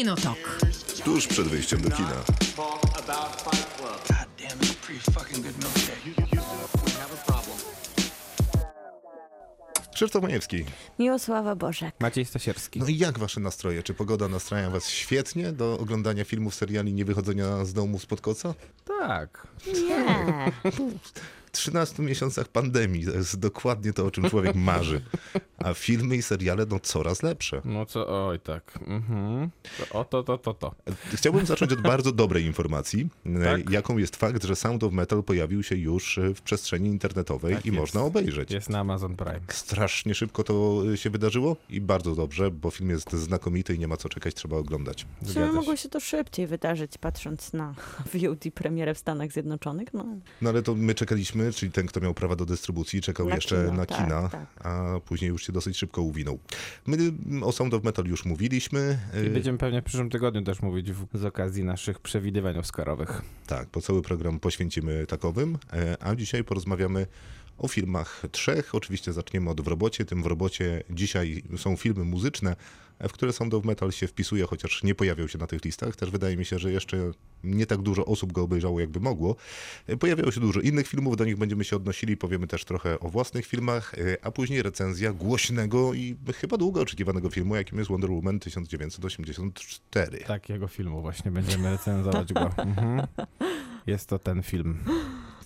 Kinotok. Tuż przed wyjściem do kina. Krzysztof Majewski. Miłosława Bożek. Maciej Stasierski. No i jak wasze nastroje? Czy pogoda nastraja was świetnie do oglądania filmów, seriali, nie wychodzenia z domu spod koca? Tak. Nie. W 13 miesiącach pandemii to jest dokładnie to, o czym człowiek marzy. A filmy i seriale no coraz lepsze. No co, oj tak. Mhm. To, o to, to, to, to. Chciałbym zacząć od bardzo dobrej informacji, e, Tak? jaką jest fakt, że Sound of Metal pojawił się już e, w przestrzeni internetowej Tak i jest. można obejrzeć. Jest na Amazon Prime. Strasznie szybko to e, się wydarzyło i bardzo dobrze, bo film jest znakomity i nie ma co czekać, trzeba oglądać. Czy Zgadza mogło się. się to szybciej wydarzyć, patrząc na VOD premierę w Stanach Zjednoczonych? No, No ale to my czekaliśmy, czyli ten, kto miał prawa do dystrybucji, czekał Na jeszcze kino, na tak, kina, tak. a później już się dosyć szybko uwinął. My mm, o Sound of Metal już mówiliśmy. I e, będziemy pewnie w przyszłym tygodniu też mówić w, z okazji naszych przewidywań Oscarowych. Tak, po cały program poświęcimy takowym, e, a dzisiaj porozmawiamy o filmach trzech. Oczywiście zaczniemy od w robocie. Tym w robocie dzisiaj są filmy muzyczne, w które Sound of Metal się wpisuje, chociaż nie pojawiał się na tych listach. Też wydaje mi się, że jeszcze nie tak dużo osób go obejrzało, jakby mogło. Pojawiało się dużo innych filmów, do nich będziemy się odnosili, powiemy też trochę o własnych filmach, e, a później recenzja głośnego i chyba długo oczekiwanego filmu, jakim jest Wonder Woman 1984. Takiego filmu właśnie będziemy recenzować go. Mhm. Jest to ten film.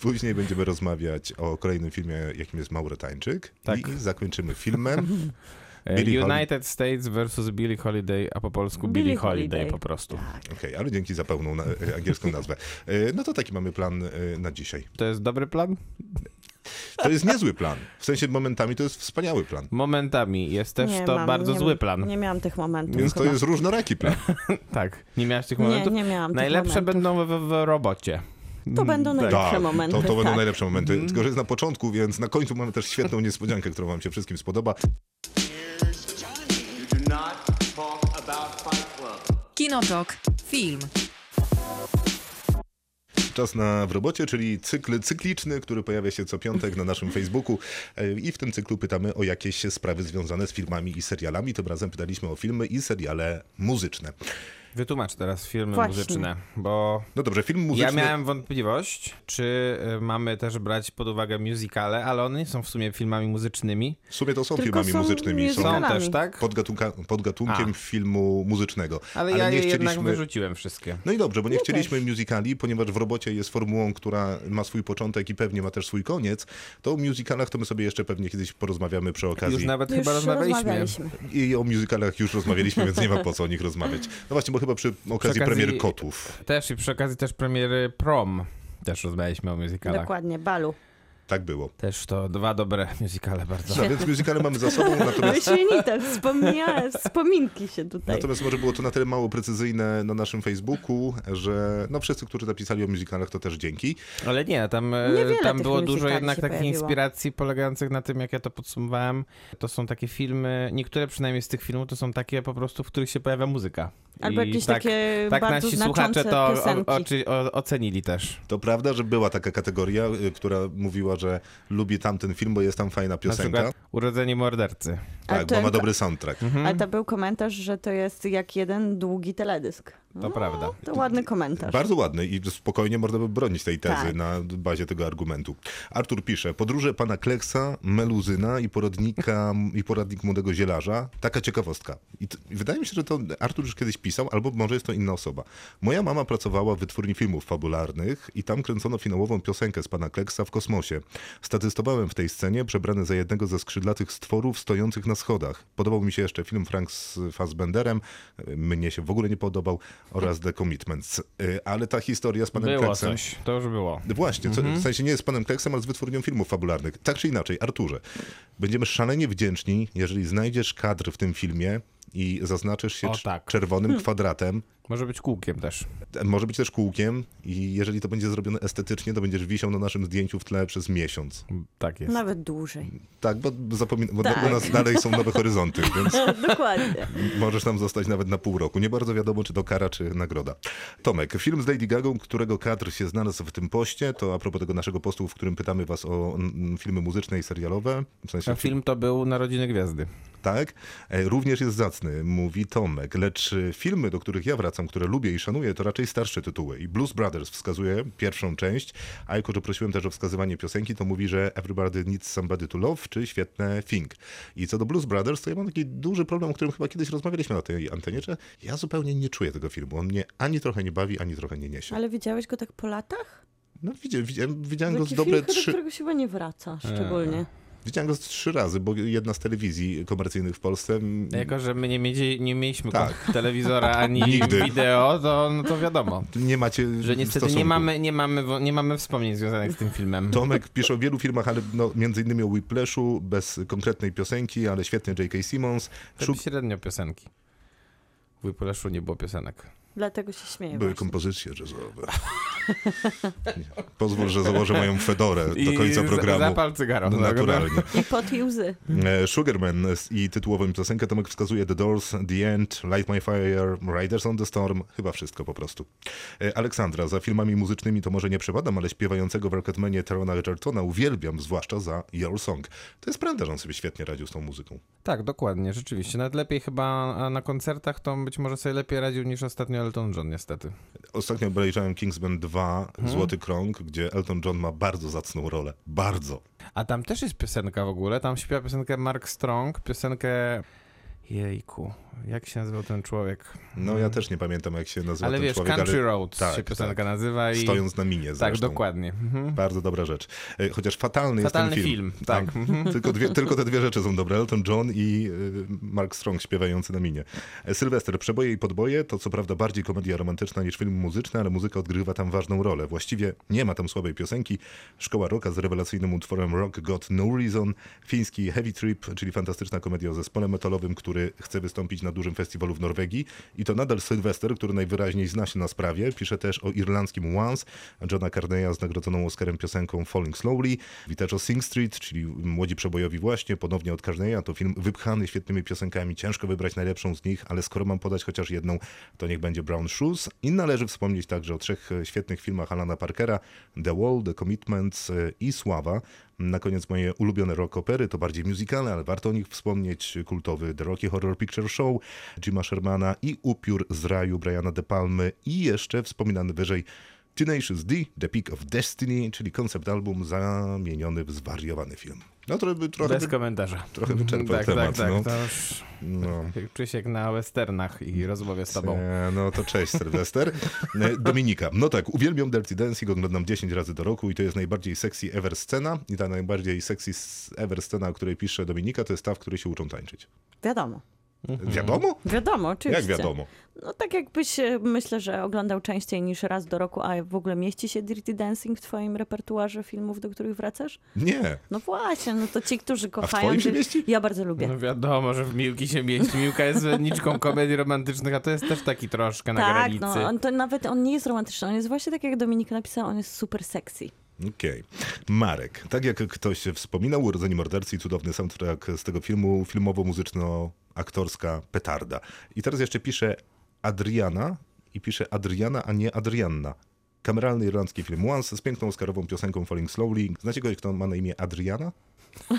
Później będziemy rozmawiać o kolejnym filmie, jakim jest Mauretańczyk. Tak. I zakończymy filmem. Billie Hol- United States versus Billie Holiday, a po polsku Billie, Billie Holiday. Holiday. po prostu. Okej, ale dzięki za pełną na, e, angielską nazwę. E, No to taki mamy plan e, na dzisiaj. To jest dobry plan? To jest niezły plan. W sensie momentami to jest wspaniały plan. Momentami jest też nie to mam, bardzo nie, zły plan. Nie miałam tych momentów. Więc to chyba. jest różnoraki plan. Tak. Nie miałeś tych Nie, momentów? nie miałam tych Najlepsze momentów. będą w, w, w robocie. To będą najlepsze Tak, momenty. to, to będą tak. najlepsze momenty. Tylko, że jest na początku, więc na końcu mamy też świetną niespodziankę, którą wam się wszystkim spodoba. Kinotok. Film. Czas na w robocie, czyli cykl cykliczny, który pojawia się co piątek na naszym Facebooku. E, I w tym cyklu pytamy o jakieś sprawy związane z filmami i serialami. Tym razem pytaliśmy o filmy i seriale muzyczne. Wytłumacz teraz filmy Właśnie. muzyczne, bo No dobrze, film muzyczny. ja miałem wątpliwość, czy y, mamy też brać pod uwagę musicale, ale one nie są w sumie filmami muzycznymi. W sumie to są Tylko filmami są muzycznymi. Są też, tak? podgatunka, podgatunkiem A. filmu muzycznego. Ale, ja nie je chcieliśmy. wyrzuciłem wszystkie. No i dobrze, bo nie Ja chcieliśmy też. musicali, ponieważ w robocie jest formułą, która ma swój początek i pewnie ma też swój koniec. To o musicalach to my sobie jeszcze pewnie kiedyś porozmawiamy przy okazji. Już nawet Już chyba rozmawialiśmy. rozmawialiśmy. I o musicalach już rozmawialiśmy, więc nie ma po co o nich rozmawiać. No właśnie, bo chyba przy okazji, okazji- premiery Kotów. Też i przy okazji też premiery Prom. Też rozmawialiśmy o musicalach. Dokładnie, balu. Tak było. Też to dwa dobre musicale bardzo. No więc musicale mamy za sobą, natomiast, Wyśmienite wspomnienia, wspominki się tutaj. natomiast może było to na tyle mało precyzyjne na naszym Facebooku, że no wszyscy, którzy napisali o musicalach, to też dzięki. Ale nie, tam, e, Niewiele tam było dużo jednak takich pojawiło. inspiracji polegających na tym, jak ja to podsumowałem. To są takie filmy, niektóre przynajmniej z tych filmów to są takie po prostu, w których się pojawia muzyka. Albo I jakieś tak, takie tak bardzo nasi słuchacze to o, o, ocenili też. To prawda, że była taka kategoria, y, która mówiła, że lubi tamten film, bo jest tam fajna Na piosenka. przykład Urodzeni mordercy. Tak, bo ma dobry soundtrack. Mhm. Ale to był komentarz, że to jest jak jeden długi teledysk. To prawda. To ładny komentarz. Bardzo ładny i spokojnie można by bronić tej tezy Tak. na bazie tego argumentu. Artur pisze, podróże pana Kleksa, Meluzyna i poradnika i poradnik młodego zielarza. Taka ciekawostka. I, t- I wydaje mi się, że to Artur już kiedyś pisał, albo może jest to inna osoba. Moja mama pracowała w wytwórni filmów fabularnych i tam kręcono finałową piosenkę z pana Kleksa w kosmosie. Statystowałem w tej scenie, przebrany za jednego ze skrzydlatych stworów stojących na schodach. Podobał mi się jeszcze film Frank z Fassbenderem. Mnie się w ogóle nie podobał oraz The Commitments. Y, Ale ta historia z panem Było Kleksem... coś, to już było. Właśnie, co, Mhm. w sensie nie z panem Kleksem, ale z wytwórnią filmów fabularnych. Tak czy inaczej, Arturze, będziemy szalenie wdzięczni, jeżeli znajdziesz kadr w tym filmie i zaznaczysz się O, tak. czerwonym kwadratem. Może być kółkiem też. Może być też kółkiem i jeżeli to będzie zrobione estetycznie, to będziesz wisiał na naszym zdjęciu w tle przez miesiąc. Tak jest. Nawet dłużej. Tak, bo, zapomina, bo Tak. u nas dalej są nowe horyzonty, więc Dokładnie. możesz tam zostać nawet na pół roku. Nie bardzo wiadomo, czy to kara, czy nagroda. Tomek, film z Lady Gagą, którego kadr się znalazł w tym poście, to a propos tego naszego postu, w którym pytamy was o filmy muzyczne i serialowe. W sensie A film to był Narodziny Gwiazdy. tak? E, Również jest zacny, mówi Tomek, lecz e, filmy, do których ja wracam, które lubię i szanuję, to raczej starsze tytuły. I Blues Brothers wskazuje pierwszą część, a jako, że prosiłem też o wskazywanie piosenki, to mówi, że Everybody Needs Somebody to Love, czy świetne Think. I co do Blues Brothers, to ja mam taki duży problem, o którym chyba kiedyś rozmawialiśmy na tej antenie, że ja zupełnie nie czuję tego filmu. On mnie ani trochę nie bawi, ani trochę nie niesie. Ale widziałeś go tak po latach? No widziałem, widziałem, widziałem go z dobre film, do trzy... którego się chyba nie wraca szczególnie. Widziałem go trzy razy, bo jedna z telewizji komercyjnych w Polsce. m, Jako, że my nie, mieli, nie mieliśmy Tak. telewizora ani Nigdy. wideo, to, no to wiadomo. Nie macie. Że niestety stosunku. nie mamy, nie, mamy, nie mamy wspomnień związanych z tym filmem. Tomek pisze o wielu filmach, ale no, między innymi o Whiplashu, bez konkretnej piosenki, ale świetny J.K. Simmons. Szuk... średnio piosenki. W Whiplashu nie było piosenek. Dlatego się śmieję Były właśnie. kompozycje jazzowe. Pozwól, że założę moją fedorę do końca programu. Zapal cygaro. No, naturalnie. I pot i łzy. E, Sugarman i tytułową piosenkę Tomek wskazuje The Doors, The End, Light My Fire, Riders on the Storm, chyba wszystko po prostu. E, Aleksandra, za filmami muzycznymi to może nie przepadam, ale śpiewającego w Rocketmanie Terona Edgertona uwielbiam, zwłaszcza za Your Song. To jest prawda, że on sobie świetnie radził z tą muzyką. Tak, dokładnie, rzeczywiście. Nawet lepiej chyba na koncertach to być może sobie lepiej radził niż ostatnio Elton John, niestety. Ostatnio obejrzałem Kingsman 2, Złoty Krąg, gdzie Elton John ma bardzo zacną rolę. Bardzo. A tam też jest piosenka w ogóle. Tam śpiewa piosenkę Mark Strong, piosenkę. Jejku, jak się nazywał ten człowiek? No ja też nie pamiętam, jak się nazywa Ale ten wiesz, człowiek, Country ale Roads tak, się piosenka tak. nazywa i. stojąc na minie Tak, zresztą. dokładnie. Mhm. Bardzo dobra rzecz. E, Chociaż fatalny, Fatalny jest ten film. film, tak. Mhm. tylko, dwie, tylko te dwie rzeczy są dobre. Elton John i y, Mark Strong śpiewający na minie. E, Sylwester, Przeboje i Podboje to co prawda bardziej komedia romantyczna niż film muzyczny, ale muzyka odgrywa tam ważną rolę. Właściwie nie ma tam słabej piosenki. Szkoła Rocka z rewelacyjnym utworem Rock Got No Reason. Fiński Heavy Trip, czyli fantastyczna komedia o zespole metalowym, który chce wystąpić na dużym festiwalu w Norwegii. I to nadal Sylwester, który najwyraźniej zna się na sprawie. Pisze też o irlandzkim Once, Johna Carneya z nagrodzoną Oscarem piosenką Falling Slowly. Też o Sing Street, czyli Młodzi Przebojowi właśnie, ponownie od Carneya. To film wypchany świetnymi piosenkami. Ciężko wybrać najlepszą z nich, ale skoro mam podać chociaż jedną, to niech będzie Brown Shoes. I należy wspomnieć także o trzech e, świetnych filmach Alana Parkera, The Wall, The Commitments e, i Sława. Na koniec moje ulubione rock opery, to bardziej musicalne, ale warto o nich wspomnieć. Kultowy The Rocky Horror Picture Show Jima Shermana i Upiór z raju Briana De Palmy i jeszcze wspominany wyżej Tenacious D, The Peak of Destiny, czyli koncept album zamieniony w zwariowany film. No to by trochę... Bez By, komentarza. trochę wyczerpał tak, temat, tak, tak. no. To już no. czuję się jak na westernach i rozmowie z tobą. No to cześć Sylwester. E, Dominika. No tak, uwielbiam Dirty Dancing, oglądam 10 razy do roku i to jest najbardziej sexy ever scena. I ta najbardziej sexy ever scena, o której pisze Dominika, to jest ta, w której się uczą tańczyć. Wiadomo. Wiadomo? Wiadomo, oczywiście. Jak wiadomo? No tak jakbyś myślę, że oglądał częściej niż raz do roku, a w ogóle mieści się Dirty Dancing w twoim repertuarze filmów, do których wracasz? Nie. No właśnie, no to ci, którzy kochają... twoim się mieści? Ja bardzo lubię. No wiadomo, że w Miłki się mieści. Miłka jest zwolenniczką komedii romantycznych, a to jest też taki troszkę na tak, granicy. no on to nawet on nie jest romantyczny, on jest właśnie tak jak Dominika napisała, on jest super sexy. Okej. Marek. Tak jak ktoś wspominał, Urodzeni Mordercy i cudowny soundtrack z tego filmu, filmowo-muzyczno-aktorska petarda. I teraz jeszcze pisze Adriana i pisze Adriana, a nie Adrianna. Kameralny irlandzki film Once z piękną oscarową piosenką Falling Slowly. Znacie kogoś, kto ma na imię Adriana?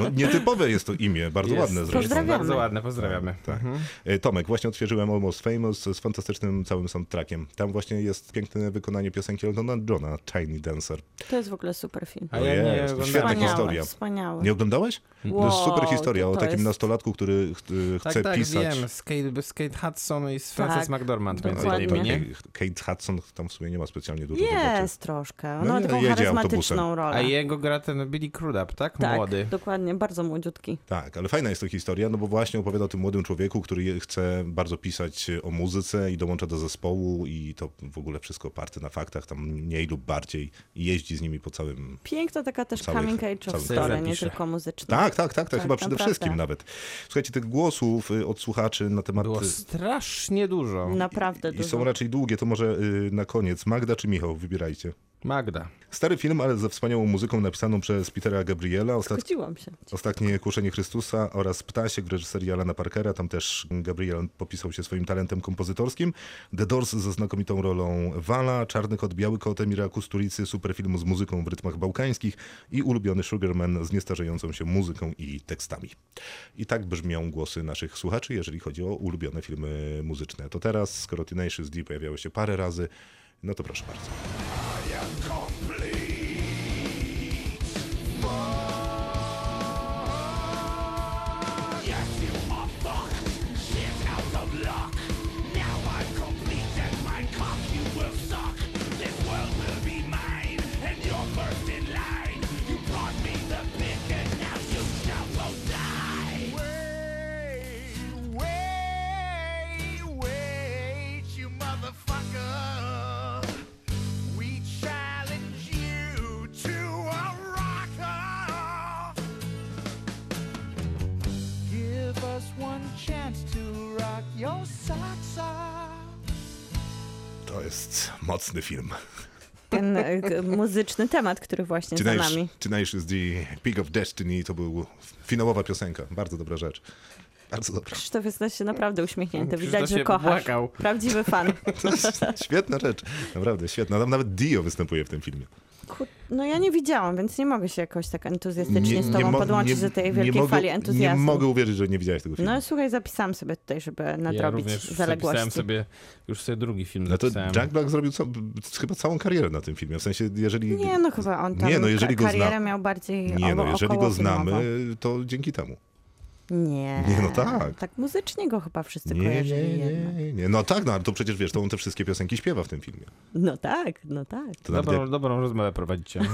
No, nietypowe jest to imię, bardzo Jest. ładne zresztą. Pozdrawiamy. Bardzo ładne, pozdrawiamy. Tak. Mhm. E, Tomek, właśnie odświeżyłem Almost Famous z fantastycznym całym soundtrackiem. Tam właśnie jest piękne wykonanie piosenki Eltona Johna, Tiny Dancer. To jest w ogóle super film. A ja nie jest, świetna historia. wspaniały. Nie oglądałeś? to jest Wow, super historia o takim jest- nastolatku, który ch- y, Tak, chce tak, pisać. wiem. Z Kate, z Kate Hudson i z Frances Tak, McDormand między innymi, nie? Kate- Hudson tam w sumie nie ma specjalnie dużo roboty. Jest troszkę. Ona No ma taką charyzmatyczną autobusem. rolę. A jego gra ten Billy Crudup, tak? tak, Młody. dokładnie, bardzo młodziutki. Tak, ale fajna jest to historia, no bo właśnie opowiada o tym młodym człowieku, który chce bardzo pisać o muzyce i dołącza do zespołu i to w ogóle wszystko oparte na faktach, tam mniej lub bardziej i jeździ z nimi po całym... Piękna taka też Całych- coming age of story, nie tylko muzyczna. Tak, tak, tak, tak, Tak, chyba przede naprawdę. wszystkim nawet. Słuchajcie, tych głosów y, od słuchaczy na temat... Było strasznie dużo. Naprawdę I dużo. są raczej długie, to może y, na koniec. Magda czy Michał? Wybierajcie. Magda. Stary film, ale ze wspaniałą muzyką napisaną przez Petera Gabriela. Ostat... Zgodziłam się. Ostatnie Kuszenie Chrystusa oraz Ptasiek w reżyserii Alana Parkera. Tam też Gabriel popisał się swoim talentem kompozytorskim. The Doors ze znakomitą rolą Wala, Czarny Kot, Biały Kot, Emira Kusturicy, superfilm z muzyką w rytmach bałkańskich i ulubiony Sugarman z niestarzejącą się muzyką i tekstami. I tak brzmią głosy naszych słuchaczy, jeżeli chodzi o ulubione filmy muzyczne. To teraz, skoro Tenacious D pojawiały się parę razy, no to proszę bardzo. To jest mocny film. Ten e, muzyczny temat, który właśnie za Tenacious, nami. Tenacious D, Pig of Destiny to był finałowa piosenka. Bardzo dobra rzecz. Bardzo dobra. Krzysztof jest na się naprawdę uśmiechnięty. Widać, że kochasz. popłakał. Prawdziwy fan. To jest świetna rzecz. Naprawdę świetna. Tam nawet Dio występuje w tym filmie. No ja nie widziałam, więc nie mogę się jakoś tak entuzjastycznie Nie- z nie tobą podłączyć nie- do tej nie wielkiej mogę- fali Nie entuzjazmu. mogę uwierzyć, że nie widziałeś tego filmu. No słuchaj, zapisałam sobie tutaj, żeby Ja nadrobić również zaległości. zapisałem sobie, już sobie drugi film No to zapisałem. Jack Black zrobił co, chyba całą karierę na tym filmie. W sensie, jeżeli... Nie, no chyba on tam Nie, no jeżeli ka- go karierę zna- miał bardziej Nie, no jeżeli go znamy, to dzięki temu. Nie. Nie, no tak. Tak muzycznie go chyba wszyscy Nie, kojarzyli nie, jednak. nie, nie. No tak, no ale to przecież wiesz, to on te wszystkie piosenki śpiewa w tym filmie. No tak, no tak. To Dobrą, jak, dobrą rozmowę prowadzicie.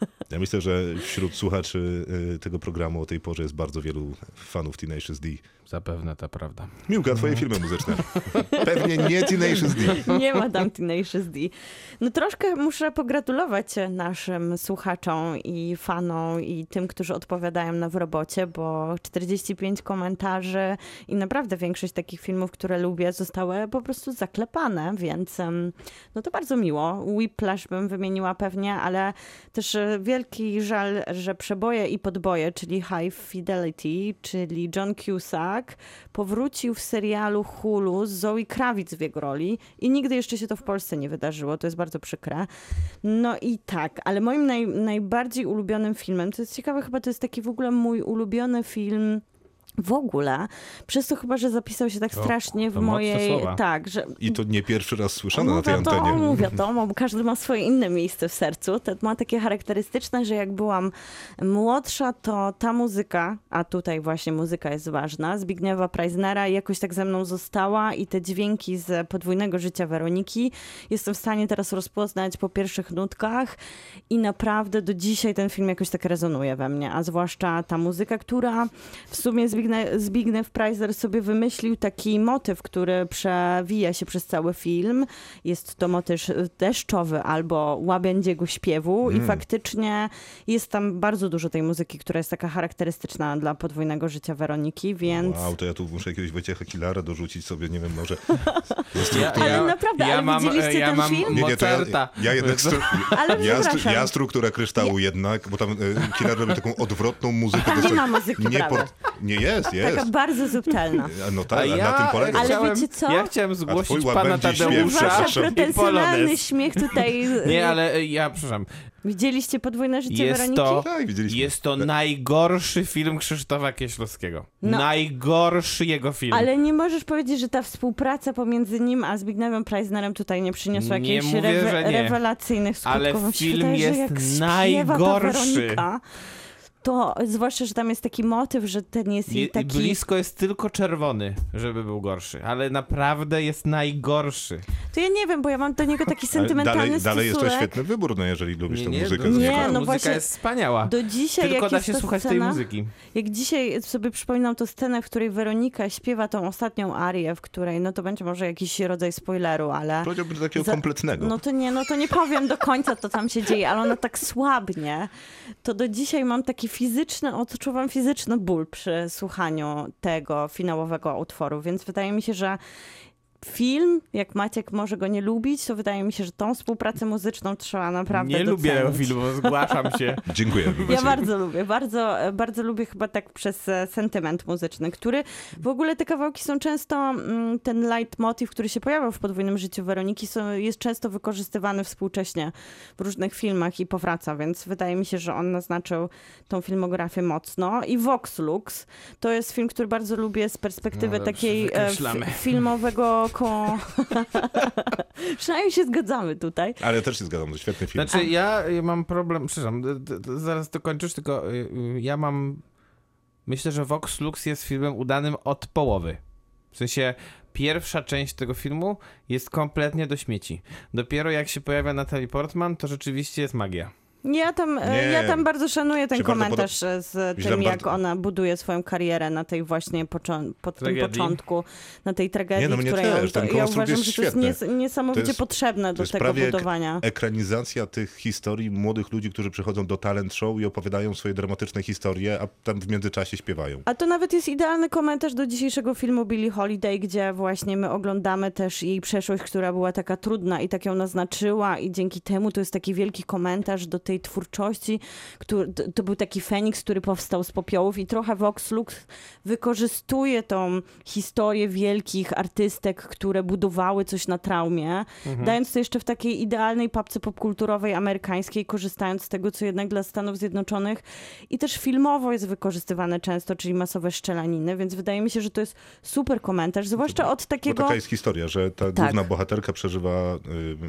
Ja myślę, że wśród słuchaczy y, tego programu o tej porze jest bardzo wielu fanów Tenacious D. Zapewne to prawda. Miłka, twoje filmy muzyczne. Pewnie nie Tenacious D. Nie ma tam Tenacious D. No troszkę muszę pogratulować naszym słuchaczom i fanom i tym, którzy odpowiadają na w robocie, bo 45 komentarzy i naprawdę większość takich filmów, które lubię, zostały po prostu zaklepane, więc no to bardzo miło. Whiplash bym wymieniła pewnie, ale też wielki żal, że przeboje i podboje, czyli High Fidelity, czyli John Cusack, powrócił w serialu Hulu z Zoe Krawic w jego roli i nigdy jeszcze się to w Polsce nie wydarzyło. To jest bardzo przykre. No i tak, ale moim naj, najbardziej ulubionym filmem, to jest ciekawe, chyba to jest taki w ogóle mój ulubiony film w ogóle, przez to chyba, że zapisał się tak strasznie w to mojej... Tak, że I to nie pierwszy raz słyszane no na tej wiadomo, antenie. wiadomo, bo każdy ma swoje inne miejsce w sercu. To ma takie charakterystyczne, że jak byłam młodsza, to ta muzyka, a tutaj właśnie muzyka jest ważna, Zbigniewa Preisnera jakoś tak ze mną została i te dźwięki z podwójnego życia Weroniki jestem w stanie teraz rozpoznać po pierwszych nutkach i naprawdę do dzisiaj ten film jakoś tak rezonuje we mnie, a zwłaszcza ta muzyka, która w sumie Zbigniew, Zbigniew Preisner sobie wymyślił taki motyw, który przewija się przez cały film. Jest to motyw deszczowy albo łabędziego śpiewu i faktycznie jest tam bardzo dużo tej muzyki, która jest taka charakterystyczna dla podwójnego życia Weroniki, więc... Wow, to ja tu muszę jakiegoś Wojciecha Kilara dorzucić sobie, nie wiem, może... Ja, Ale naprawdę, ale widzieliście ja ten mam film? Nie, nie, to ja, ja jednak... Stru... Ale Ja, stru... ja struktura kryształu jednak, bo tam y, Killer robi taką odwrotną muzykę. Tam nie ma muzyki nie, prawie. nie jest, jest. Taka bardzo subtelna. No tak, A ja na tym polega. Ale chciałem, wiecie co? Ja chciałem zgłosić pana Tadeusza i pretensjonalny polonez. śmiech tutaj... Nie, ale e, ja, przepraszam, Widzieliście podwójne życie jest Weroniki? to, Tak, widzieliśmy. jest to najgorszy film Krzysztofa Kieślowskiego. No. Najgorszy jego film. Ale nie możesz powiedzieć, że ta współpraca pomiędzy nim a Zbigniewem Preisnerem tutaj nie przyniosła Nie jakichś mówię, rewe- rewelacyjnych skutków. Ale film wydaje, jest najgorszy. To zwłaszcza, że tam jest taki motyw, że ten jest Je, jej taki... Blisko jest tylko czerwony, żeby był gorszy, ale naprawdę jest najgorszy. To ja nie wiem, bo ja mam do niego taki Ale sentymentalny dalej, dalej jest to stosunek. świetny wybór, no jeżeli lubisz tę muzykę. to to nie, nie, no muzyka właśnie- jest wspaniała. Do dzisiaj, Tylko jak da się słuchać tej scena, muzyki. Jak dzisiaj sobie przypominam tą scenę, w której Weronika śpiewa tą ostatnią arię, w której, no to będzie może jakiś rodzaj spoileru, ale... Powiedziałbym takiego Za- kompletnego. No to nie, no to nie powiem do końca, co tam się dzieje, ale ona tak słabnie, to do dzisiaj mam taki fizyczny, odczuwam fizyczny ból przy słuchaniu tego finałowego utworu, więc wydaje mi się, że film, jak Maciek może go nie lubić, to wydaje mi się, że tą współpracę muzyczną trzeba naprawdę Nie lubię tego docenić. filmu, zgłaszam się. Dziękuję. Ja bardzo lubię, bardzo, bardzo lubię chyba tak przez e, sentyment muzyczny, który w ogóle te kawałki są często, mm, ten leitmotiv, który się pojawiał w podwójnym życiu Weroniki, są, jest często wykorzystywany współcześnie w różnych filmach i powraca, więc wydaje mi się, że on naznaczył tą filmografię mocno. I Vox Lux to jest film, który bardzo lubię z perspektywy No takiej e, filmowego ko... Przynajmniej się zgadzamy tutaj. Ale też się zgadzam, to świetny film. Znaczy ja mam problem, przepraszam, zaraz dokończysz, tylko y, y, ja mam, myślę, że Vox Lux jest filmem udanym od połowy. W sensie pierwsza część tego filmu jest kompletnie do śmieci. Dopiero jak się pojawia Natalie Portman, to rzeczywiście jest magia. Ja tam, e, Nie. ja tam bardzo szanuję ten bardzo komentarz z Źle tym, jak bardzo- ona buduje swoją karierę na tej właśnie począ- pod tym Tragedii. początku, na tej tragedii, Nie, no mnie która też, ten ja konstrukt uważam, jest że to jest świetny. nies- niesamowicie To jest- potrzebne to do jest tego prawie ek- budowania. Ekranizacja tych historii młodych ludzi, którzy przychodzą do talent show i opowiadają swoje dramatyczne historie, a tam w międzyczasie śpiewają. A to nawet jest idealny komentarz do dzisiejszego filmu Billie Holiday, gdzie właśnie my oglądamy też jej przeszłość, która była taka trudna i tak ją naznaczyła i dzięki temu to jest taki wielki komentarz do tej twórczości, który, to- był taki Feniks, który powstał z popiołów i trochę Vox Lux wykorzystuje tą historię wielkich artystek, które budowały coś na traumie, dając to jeszcze w takiej idealnej papce popkulturowej amerykańskiej, korzystając z tego, co jednak dla Stanów Zjednoczonych i też filmowo jest wykorzystywane często, czyli masowe szczelaniny, więc wydaje mi się, że to jest super komentarz, zwłaszcza od Bo takiego... taka jest historia, że ta Tak. główna bohaterka przeżywa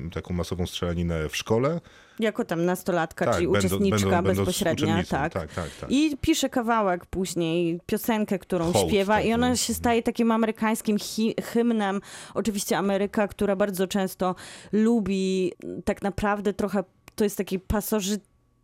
y, taką masową strzelaninę w szkole. Jako tam nastolatka, Tak, czyli będą- uczestniczka będą- bezpośrednia, tak. tak, tak, tak. I pisze kawałek później, piosenkę, którą Hołd śpiewa i ona się staje takim amerykańskim hi- hymnem. Oczywiście Ameryka, która bardzo często lubi tak naprawdę trochę, to jest taki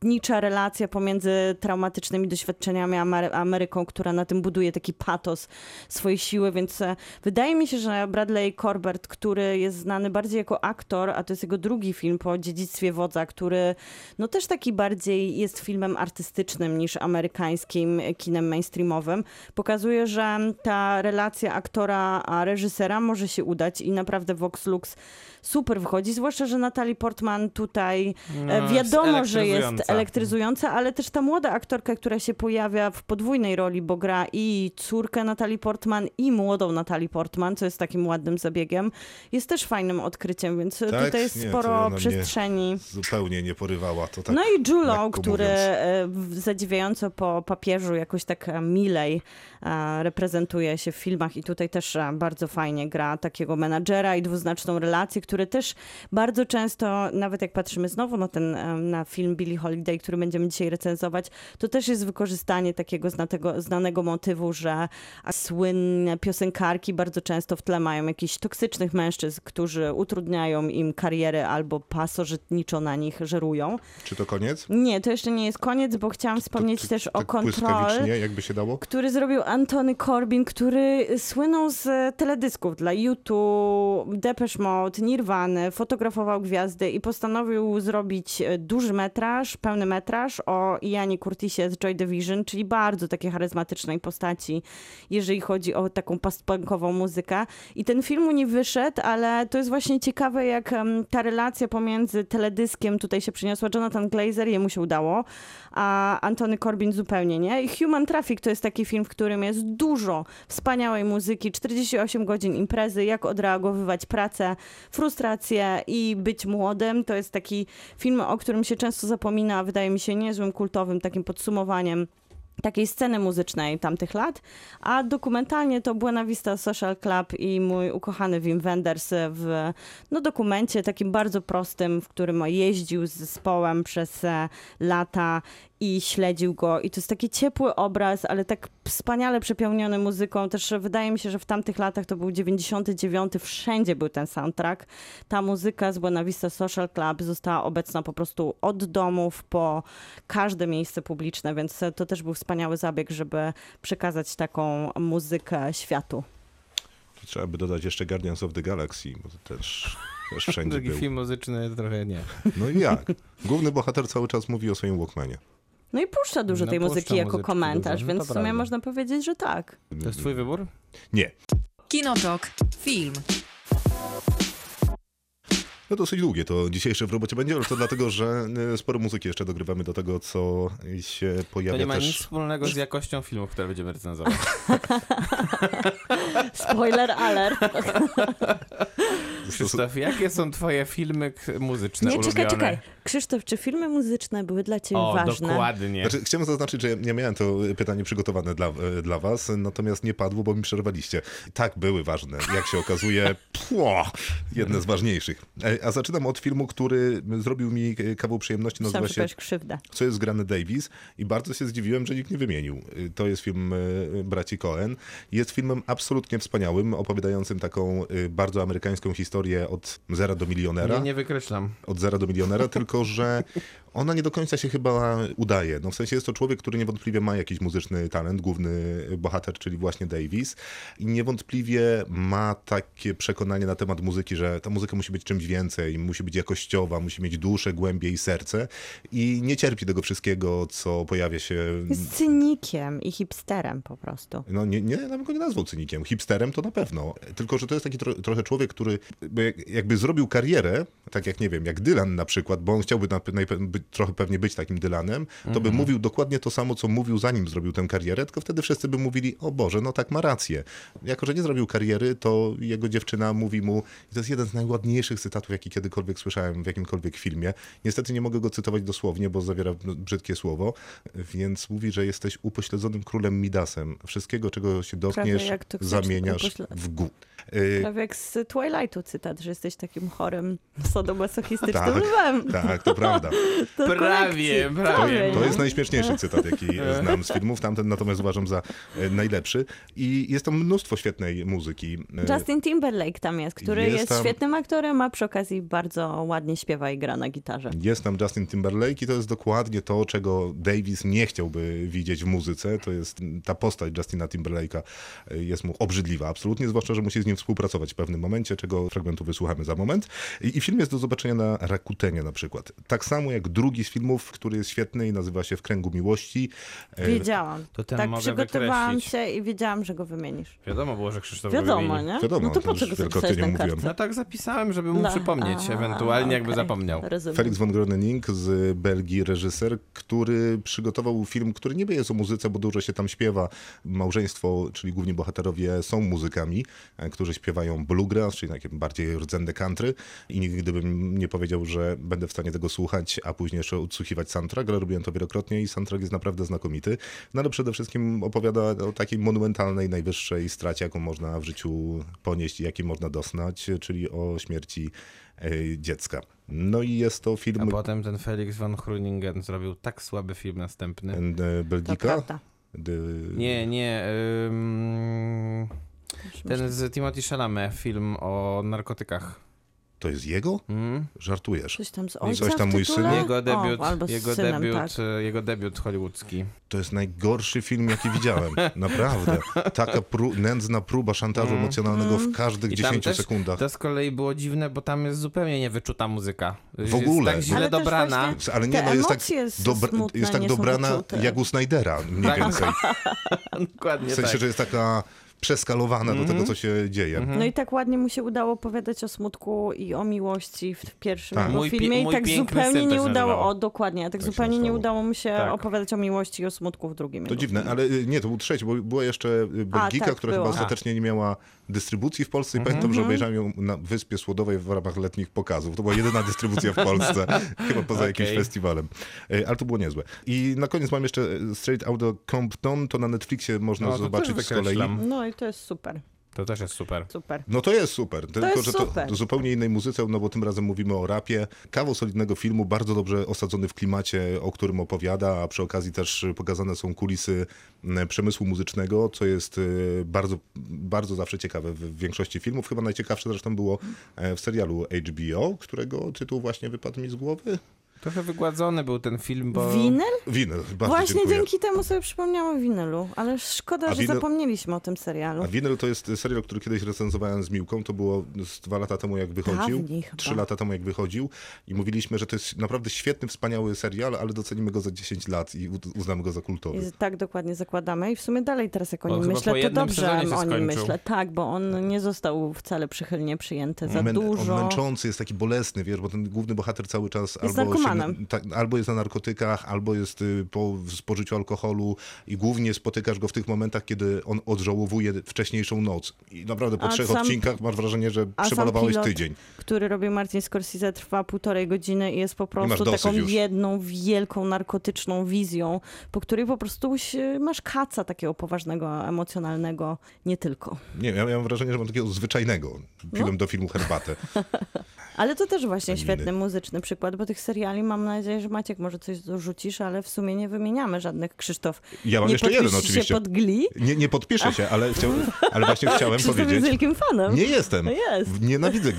pasożytnicza relacja pomiędzy traumatycznymi doświadczeniami a Amery- Ameryką, która na tym buduje taki patos swojej siły, więc e, wydaje mi się, że Bradley Corbett, który jest znany bardziej jako aktor, a to jest jego drugi film po dziedzictwie wodza, który no też taki bardziej jest filmem artystycznym niż amerykańskim kinem mainstreamowym, pokazuje, że ta relacja aktora a reżysera może się udać i naprawdę Vox Lux super wychodzi, zwłaszcza, że Natalie Portman tutaj No, e, jest wiadomo, że jest elektryzująca. ale też ta młoda aktorka, która się pojawia w podwójnej roli, bo gra i córkę Natalie Portman i młodą Natalie Portman, co jest takim ładnym zabiegiem, jest też fajnym odkryciem, więc Tak? tutaj jest Nie, sporo przestrzeni. Zupełnie nie porywała. To tak, No i Julo, który mówiąc. e, zadziwiająco po papieżu jakoś tak e, milej reprezentuje się w filmach i tutaj też bardzo fajnie gra takiego menadżera i dwuznaczną relację, który też bardzo często, nawet jak patrzymy znowu na ten na film Billie Holiday, który będziemy dzisiaj recenzować, to też jest wykorzystanie takiego znatego, znanego motywu, że słynne piosenkarki bardzo często w tle mają jakichś toksycznych mężczyzn, którzy utrudniają im karierę albo pasożytniczo na nich żerują. Czy to koniec? Nie, to jeszcze nie jest koniec, bo chciałam wspomnieć to, też o tak Control, błyskawicznie, jakby się dało? który zrobił Antony Corbin, który słynął z teledysków dla YouTube, Depeche Mode, Nirvany, fotografował gwiazdy i postanowił zrobić e, duży metraż, pełny metraż o Ianie Curtisie z Joy Division, czyli bardzo takiej charyzmatycznej postaci, jeżeli chodzi o taką postpunkową muzykę. I ten film mu nie wyszedł, ale to jest właśnie ciekawe, jak ta relacja pomiędzy teledyskiem tutaj się przyniosła. Jonathan Glazer, jemu się udało, a Antony Corbin zupełnie nie. I Human Traffic to jest taki film, w którym jest dużo wspaniałej muzyki, 48 godzin imprezy, jak odreagowywać pracę, frustrację i być młodym. To jest taki film, o którym się często zapomina, wydaje mi się niezłym kultowym takim podsumowaniem takiej sceny muzycznej tamtych lat, a dokumentalnie to Buena Vista Social Club i mój ukochany Wim Wenders w no, dokumencie takim bardzo prostym, w którym jeździł z zespołem przez e, lata i śledził go. I to jest taki ciepły obraz, ale tak wspaniale przepełniony muzyką. Też wydaje mi się, że w tamtych latach to był 99, wszędzie był ten soundtrack. Ta muzyka z Buena Vista Social Club została obecna po prostu od domów po każde miejsce publiczne, więc to też był wspaniały zabieg, żeby przekazać taką muzykę światu. To trzeba by dodać jeszcze Guardians of the Galaxy, bo to też, też wszędzie Drugi był. film muzyczny trochę nie. No i jak? Główny bohater cały czas mówi o swoim Walkmanie. No i puszcza dużo No, tej puszcza muzyki jako komentarz, dużo, no więc to w sumie prawda. można powiedzieć, że tak. To jest twój wybór? Nie. Kinotok. Film. No dosyć długie to dzisiejsze w robocie będzie, ale to dlatego, że e, sporo muzyki jeszcze dogrywamy do tego, co się To pojawia nie ma nic wspólnego z jakością filmów, które będziemy recenzować. Spoiler alert. Krzysztof, jakie są twoje filmy muzyczne Nie, ulubione? czekaj, czekaj. Krzysztof, czy filmy muzyczne były dla ciebie O, ważne? dokładnie. Znaczy, chciałem zaznaczyć, że ja nie miałem to pytanie przygotowane dla, e, dla was, natomiast nie padło, bo mi przerwaliście. Tak, były ważne. Jak się okazuje, pło, jedne z ważniejszych. E, A zaczynam od filmu, który zrobił mi e, kawał przyjemności, nazywa że się krzywdę. co jest grany Davis i bardzo się zdziwiłem, że nikt nie wymienił. Y, To jest film braci Cohen. Jest filmem absolutnie wspaniałym, opowiadającym taką bardzo amerykańską historię od zera do milionera. Nie, nie wykreślam. Od zera do milionera, tylko że ona nie do końca się chyba udaje. No w sensie jest to człowiek, który niewątpliwie ma jakiś muzyczny talent, główny bohater, czyli właśnie Davis i niewątpliwie ma takie przekonanie na temat muzyki, że ta muzyka musi być czymś więcej, musi być jakościowa, musi mieć duszę, głębię i serce i nie cierpi tego wszystkiego, co pojawia się Jest cynikiem i hipsterem po prostu. no nie, nie, ja bym go nie nazwał cynikiem. Hipsterem to na pewno. Tylko, że to jest taki tro, trochę człowiek, który by jakby zrobił karierę, tak jak nie wiem, jak Dylan na przykład, bo on chciałby na, być, trochę pewnie być takim Dylanem, to by mówił dokładnie to samo, co mówił zanim zrobił tę karierę, tylko wtedy wszyscy by mówili, o Boże, no tak ma rację. Jako, że nie zrobił kariery, to jego dziewczyna mówi mu, i to jest jeden z najładniejszych cytatów, jaki kiedykolwiek słyszałem w jakimkolwiek filmie. Niestety nie mogę go cytować dosłownie, bo zawiera brzydkie słowo, więc mówi, że jesteś upośledzonym królem Midasem. Wszystkiego, czego się dotkniesz, zamieniasz upośle- w gó. Y, Prawie jak z Twilightu cytat, że jesteś takim chorym sadomasochistycznym Tak. lwem. tak, to prawda. Do Prawie, kolekcji. prawie. To nie? jest najśmieszniejszy cytat, jaki znam z filmów, tamten natomiast uważam za e, najlepszy. I jest tam mnóstwo świetnej muzyki. E, Justin Timberlake tam jest, który Jest jest, tam- świetnym aktorem, a przy okazji bardzo ładnie śpiewa i gra na gitarze. Jest tam Justin Timberlake i to jest dokładnie to, czego Davis nie chciałby widzieć w muzyce. To jest ta postać Justina Timberlake'a e, jest mu obrzydliwa, absolutnie, zwłaszcza, że musi z nim współpracować w pewnym momencie, czego fragmentu wysłuchamy za moment. I, i film jest do zobaczenia na Rakutenie na przykład. Tak samo jak drugi z filmów, który jest świetny i nazywa się W kręgu miłości. E, Wiedziałam. To ten tak mogę przygotowałam wykreślić. się i wiedziałam, że go wymienisz. Wiadomo było, że Krzysztof Wiadomo, wymieni. nie? Wiadomo, no to to po już co go wielokrotnie zapisałeś mówiłem. kartce? No tak zapisałem, żeby mu No, przypomnieć, a, ewentualnie jakby okej. zapomniał. Rozumiem. Felix von Groening z Belgii, reżyser, który przygotował film, który niby jest o muzyce, bo dużo się tam śpiewa. Małżeństwo, czyli główni bohaterowie są muzykami, e, którzy śpiewają bluegrass, czyli takie bardziej rdzenne country i nigdy bym nie powiedział, że będę w stanie tego słuchać, a później jeszcze odsłuchiwać soundtrack, ale robiłem to wielokrotnie i soundtrack jest naprawdę znakomity. No ale przede wszystkim opowiada o takiej monumentalnej, najwyższej stracie, jaką można w życiu ponieść i jakiej można doznać, czyli o śmierci e, dziecka. No i jest to A film potem ten Felix von Groeningen zrobił tak słaby film następny. e, Belgika. D- Nie, nie. ym, ten z Timothy Chalamet, film o narkotykach. To jest jego? Mm? Żartujesz. Coś tam z Coś ojca tam w mój syn? Jego debiut, o, albo z jego, synem, debiut tak. e, jego debiut hollywoodzki. To jest najgorszy film, jaki widziałem. Naprawdę. Taka pró- nędzna próba szantażu emocjonalnego w każdych Mm. I tam 10 też sekundach. To z kolei było dziwne, bo tam jest zupełnie niewyczuta muzyka. W ogóle. Jest tak źle Ale dobrana. Ale nie, no jest tak, dobra, jest tak dobrana wyczute. jak u Snydera, mniej Tak. więcej. Dokładnie W sensie, tak. że jest taka przeskalowana do tego, co się dzieje. No i tak ładnie mu się udało opowiadać o smutku i o miłości w pierwszym Tak. Mój filmie i tak zupełnie nie się udało, o dokładnie, tak, Tak zupełnie nie udało mu się Tak. opowiadać o miłości i o smutku w drugim To jego dziwne, filmie. ale y, nie, to był trzeci, bo była jeszcze y, Belgika, tak, która była. chyba ostatecznie nie miała dystrybucji w Polsce i pamiętam, że obejrzałem ją na Wyspie Słodowej w ramach letnich pokazów. To była jedyna dystrybucja w Polsce, chyba poza jakimś Okej. festiwalem. Y, Ale to było niezłe. I na koniec mam jeszcze Straight Outta Compton, to na Netflixie można No, zobaczyć z kolei. No to jest super, To też jest super. super. No to jest super, tylko jest że super. to zupełnie innej muzyce, no bo tym razem mówimy o rapie. Kawał solidnego filmu, bardzo dobrze osadzony w klimacie, o którym opowiada, a przy okazji też pokazane są kulisy przemysłu muzycznego, co jest y, bardzo, bardzo zawsze ciekawe w w większości filmów. Chyba najciekawsze zresztą było e, w serialu HBO, którego tytuł właśnie wypadł mi z głowy. Trochę wygładzony był ten film, bo... Winyl? Winyl, bardzo Właśnie dziękuję. dzięki temu sobie przypomniałam o winylu, ale szkoda, A że winyl- zapomnieliśmy o tym serialu. A Winyl to jest serial, który kiedyś recenzowałem z Miłką. To było z dwa lata temu, jak wychodził. Dawniej chyba. Trzy lata temu, jak wychodził. I mówiliśmy, że to jest naprawdę świetny, wspaniały serial, ale docenimy go za 10 lat i uznamy go za kultowy. I tak dokładnie zakładamy i w sumie dalej teraz jak o nim myślę, to dobrze o nim skończył. myślę. Tak, bo on nie został wcale przychylnie przyjęty za Mę- dużo. On męczący jest taki bolesny, wiesz, bo ten główny bohater cały czas Jest albo, narkomanem. Tak, albo jest na narkotykach, albo jest y, po spożyciu alkoholu i głównie spotykasz go w tych momentach, kiedy on odżałowuje wcześniejszą noc. I naprawdę po A trzech sam- odcinkach masz wrażenie, że przemalowałeś pilot tydzień. który robił Martin Scorsese, trwa półtorej godziny i jest po prostu taką już. jedną, wielką, narkotyczną wizją, po której po prostu masz kaca takiego poważnego, emocjonalnego, nie tylko. Nie, ja miałem wrażenie, że mam takiego zwyczajnego No. film do filmu Herbatę. Ale to też właśnie świetny muzyczny przykład, bo tych seriali mam nadzieję, że Maciek może coś dorzucisz, ale w sumie nie wymieniamy żadnych. Krzysztof, Ja mam nie jeszcze jeden oczywiście. się pod Glee? Nie, nie podpiszę się, ale, chciał, ale właśnie chciałem Krzysztof jest powiedzieć. wielkim fanem. Nie jestem. No jest. Nienawidzę.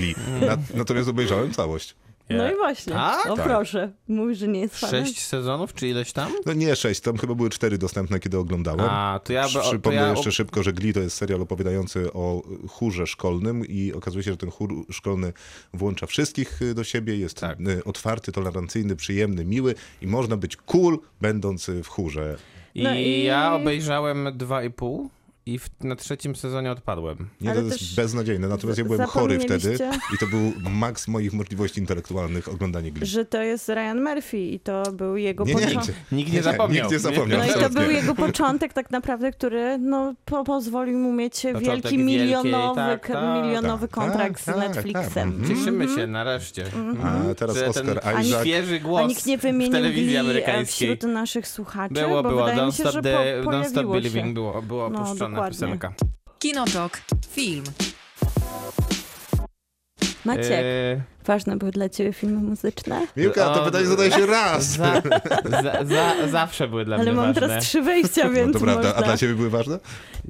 Na, natomiast obejrzałem całość. No i właśnie. Tak? O Tak. proszę. Mówisz, że nie jest fanem? Sześć sezonów, czy ileś tam? No nie sześć, tam chyba były cztery dostępne, kiedy oglądałem. A, to ja... by- to Przypomnę ja jeszcze szybko, że Glee to jest serial opowiadający o chórze szkolnym i okazuje się, że ten chór szkolny włącza wszystkich y, do siebie, jest Tak. y, otwarty, tolerancyjny, przyjemny, miły i można być cool, będąc w chórze. I, No i- ja obejrzałem dwa i pół i w, na trzecim sezonie odpadłem. Nie, Ale to jest beznadziejne, natomiast ja byłem chory wtedy i to był maks moich możliwości intelektualnych oglądanie Glee. Że to jest Ryan Murphy i to był jego Nie, nie, początek. Nikt nie zapomniał. Nikt nie zapomniał. No i to był jego początek tak naprawdę, który no, po, pozwolił mu mieć Początek wielki milionowy, tak, tak. milionowy Tak, kontrakt tak, z tak, Netflixem. tak. Mhm. Cieszymy się nareszcie. A teraz Że Oscar ten Isaac. świeży głos A nikt nie w wymienił telewizji Glee amerykańskiej. wśród naszych słuchaczy, Było, bo było. wydaje mi się, że po, Don't Stop Believing było, była No, opuszczona dokładnie. piosenka. Kinotok. Film. Maciek, E, ważne były dla ciebie filmy muzyczne? Miłka, to O, pytanie zadaje się raz. za, za, za, zawsze były dla Ale mnie mam ważne. teraz trzy wejścia, No więc to prawda, można... a dla ciebie były ważne?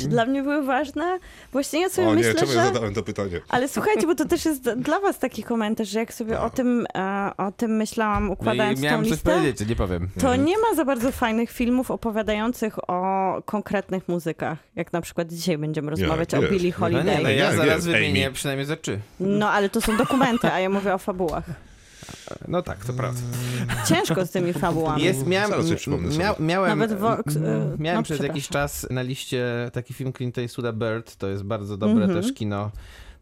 Czy dla mnie były ważne? Właśnie ja sobie O nie, myślę, czemu że... ja zadałem to pytanie? Ale słuchajcie, bo to też jest dla was taki komentarz, że jak sobie o tym, e, o tym myślałam, No układając i tą miałem coś listę, powiedzieć, nie powiem. to nie ma za bardzo fajnych filmów opowiadających o konkretnych muzykach. Jak na przykład dzisiaj będziemy rozmawiać jest. o Billie No nie, Holiday. no ja Nie, zaraz nie, wymienię przynajmniej ze trzy. No ale to są dokumenty, a ja mówię o fabułach. No tak, to prawda. Ciężko z tymi fabułami. Jest, miałem, mia, miałem, Nawet Vox- e, miałem no, przez jakiś czas na liście taki film Clint Eastwooda Bird, to jest bardzo dobre Mhm. też kino.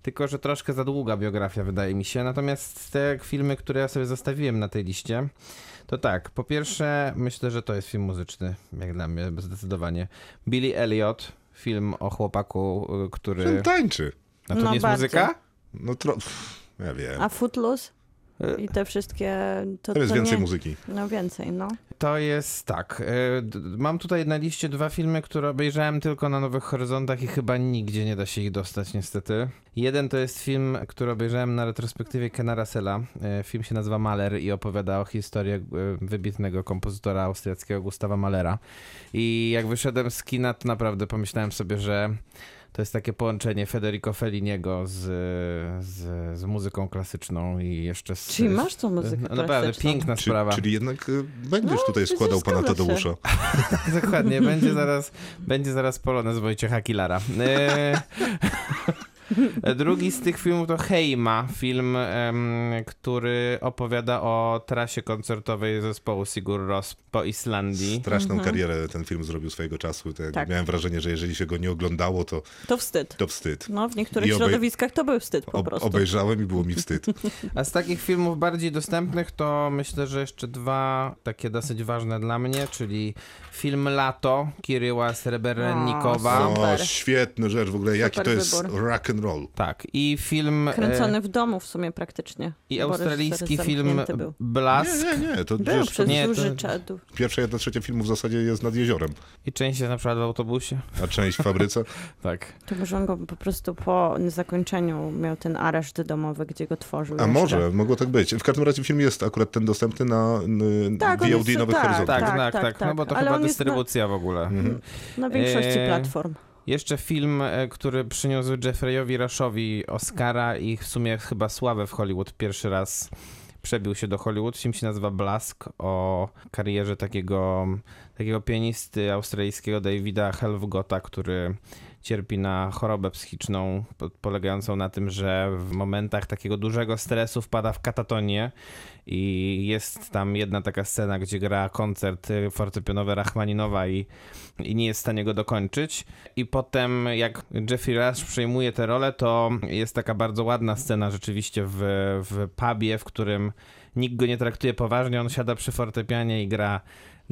Tylko, że troszkę za długa biografia wydaje mi się. Natomiast te filmy, które ja sobie zostawiłem na tej liście, to tak, po pierwsze myślę, że to jest film muzyczny, jak dla mnie zdecydowanie. Billy Elliot, film o chłopaku, y, który... Film tańczy. A to No nie jest bardzo. muzyka? No tro... Ja wiem. A Footloose? E, I te wszystkie... To, To jest to więcej nie... muzyki. No więcej, no. To jest tak. d- Mam tutaj na liście dwa filmy, które obejrzałem tylko na Nowych Horyzontach i chyba nigdzie nie da się ich dostać, niestety. Jeden to jest film, który obejrzałem na retrospektywie Kena Russella. Y, Film się nazywa Mahler i opowiada o historii wybitnego kompozytora austriackiego Gustawa Mahlera. I jak wyszedłem z kina, to naprawdę pomyślałem sobie, że to jest takie połączenie Federico Felliniego z, z, z muzyką klasyczną i jeszcze z... Czyli masz tą muzykę No, naprawdę klasyczną. piękna Czy, sprawa. czyli jednak y, będziesz No, tutaj składał pana. Tadeusza. Dokładnie, będzie zaraz, będzie zaraz polonez Wojciecha Kilara. Drugi z tych filmów to Heima, film, który opowiada o trasie koncertowej zespołu Sigur Ros po Islandii. Straszną karierę ten film zrobił swojego czasu. Tak, Tak. Miałem wrażenie, że jeżeli się go nie oglądało, to, To wstyd. to wstyd. No, w niektórych obej- środowiskach to był wstyd po prostu. obejrzałem i było mi wstyd. A z takich filmów bardziej dostępnych to myślę, że jeszcze dwa takie dosyć ważne dla mnie, czyli film Lato Kiryła Srebrennikowa. O, O, Super. świetna rzecz w ogóle. Jaki Super to jest wybór. rock and roll. Tak, i film... e, Kręcony w domu w sumie praktycznie. I australijski film Był, Blask. Nie, nie, nie. To był przez nie, duży to- czas. pierwsza jedna trzecia filmu w zasadzie jest nad jeziorem, I część jest na przykład w autobusie. a część w fabryce. Tak. To może on go po prostu po zakończeniu miał ten areszt domowy, gdzie go tworzył. A jeszcze. może, mogło tak być. W każdym razie film jest akurat ten dostępny na Tak, VOD jest- Nowych tak, Horyzontów. Tak, tak, tak, tak, tak. No bo to Ale chyba on jest na- dystrybucja w ogóle. Mhm. Na większości Eee, platform. Jeszcze film, e, który przyniósł Jeffreyowi Rushowi Oscara i w sumie chyba sławę w Hollywood pierwszy raz przebił się do Hollywood. Film się nazywa Blask o karierze takiego, takiego pianisty australijskiego Davida Helfgota, który cierpi na chorobę psychiczną po- polegającą na tym, że w momentach takiego dużego stresu wpada w katatonię i jest tam jedna taka scena, gdzie gra koncert y, fortepianowy Rachmaninowa i, i nie jest w stanie go dokończyć. I potem jak Jeffrey Rush przejmuje tę rolę, to jest taka bardzo ładna scena rzeczywiście w, w pubie, w którym nikt go nie traktuje poważnie, on siada przy fortepianie i gra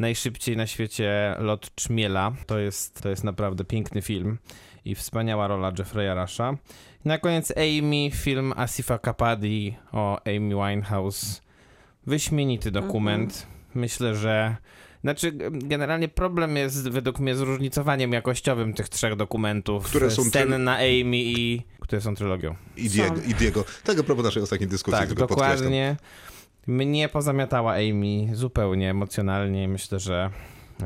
najszybciej na świecie lot Czmiela. To jest, to jest naprawdę piękny film i wspaniała rola Jeffrey'a Rusha. I na koniec Amy, film Asifa Kapadi o Amy Winehouse. Wyśmienity dokument. Myślę, że. Znaczy, generalnie problem jest według mnie zróżnicowaniem jakościowym tych trzech dokumentów. Które są Sceny na Amy i. które są trylogią. I Diego, I Diego. Tak a propos naszej ostatniej dyskusji, Tak, tylko podkreślam. Mnie pozamiatała Amy zupełnie emocjonalnie. Myślę, że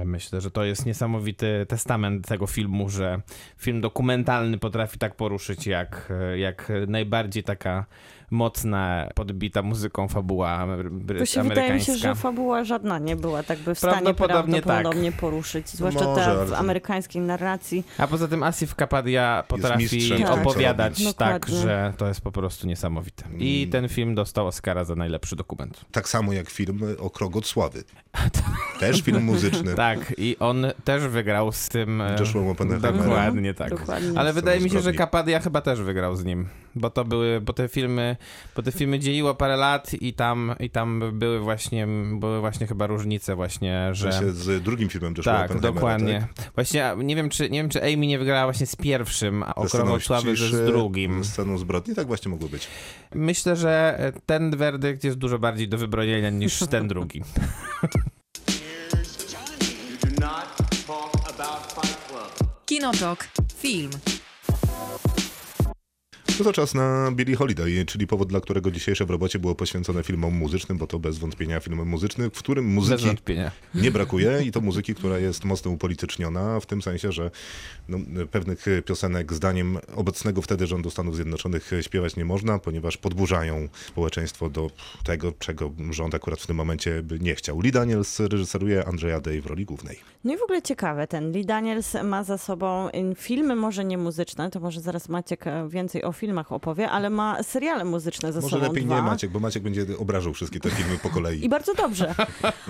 myślę, że to jest niesamowity testament tego filmu, że film dokumentalny potrafi tak poruszyć, jak, jak najbardziej taka mocna, podbita muzyką fabuła bry- Właśnie wydaje mi się, że fabuła żadna nie była tak by w stanie Prawdopodobnie prawdopodobnie poruszyć. Zwłaszcza Może, ta w to- amerykańskiej narracji. A poza tym Asif Kapadia potrafi tego, co opowiadać robi. tak, Dokładnie. że to jest po prostu niesamowite. I Mm. ten film dostał Oscara za najlepszy dokument. Tak samo jak film o Krok od Sławy. Też film muzyczny. Tak, i on też wygrał z tym. e, Joshua Oppenheimerem. Dokładnie tak. Dokładnie. Ale wydaje mi się, że. Kapadia chyba też wygrał z nim, bo to były, bo te filmy, bo te filmy dzieliło parę lat i tam, i tam były właśnie, były właśnie chyba różnice właśnie, W że... sensie z drugim filmem Joshua Tak, dokładnie. Tak? Właśnie nie wiem, czy, nie wiem, czy Amy nie wygrała właśnie z pierwszym, a Okrągłą Sławy że z drugim. ze Sceną zbrodni, tak właśnie mogło być. Myślę, że ten werdykt jest dużo bardziej do wybronienia niż ten drugi. Kinotok. Film. No to czas na Billie Holiday, czyli powód, dla którego dzisiejsze w robocie było poświęcone filmom muzycznym, bo to bez wątpienia film muzyczny, w którym muzyki nie brakuje i to muzyki, która jest mocno upolityczniona, w tym sensie, że no, pewnych piosenek zdaniem obecnego wtedy rządu Stanów Zjednoczonych śpiewać nie można, ponieważ podburzają społeczeństwo do tego, czego rząd akurat w tym momencie by nie chciał. Lee Daniels reżyseruje Andrzeja Day w roli głównej. No i w ogóle ciekawe, ten Lee Daniels ma za sobą mm, filmy, może nie muzyczne, to może zaraz Maciek e, więcej o filmach opowie, ale ma seriale muzyczne za Może sobą lepiej dwa. nie Maciek, bo Maciek będzie obrażał wszystkie te filmy po kolei. I bardzo dobrze.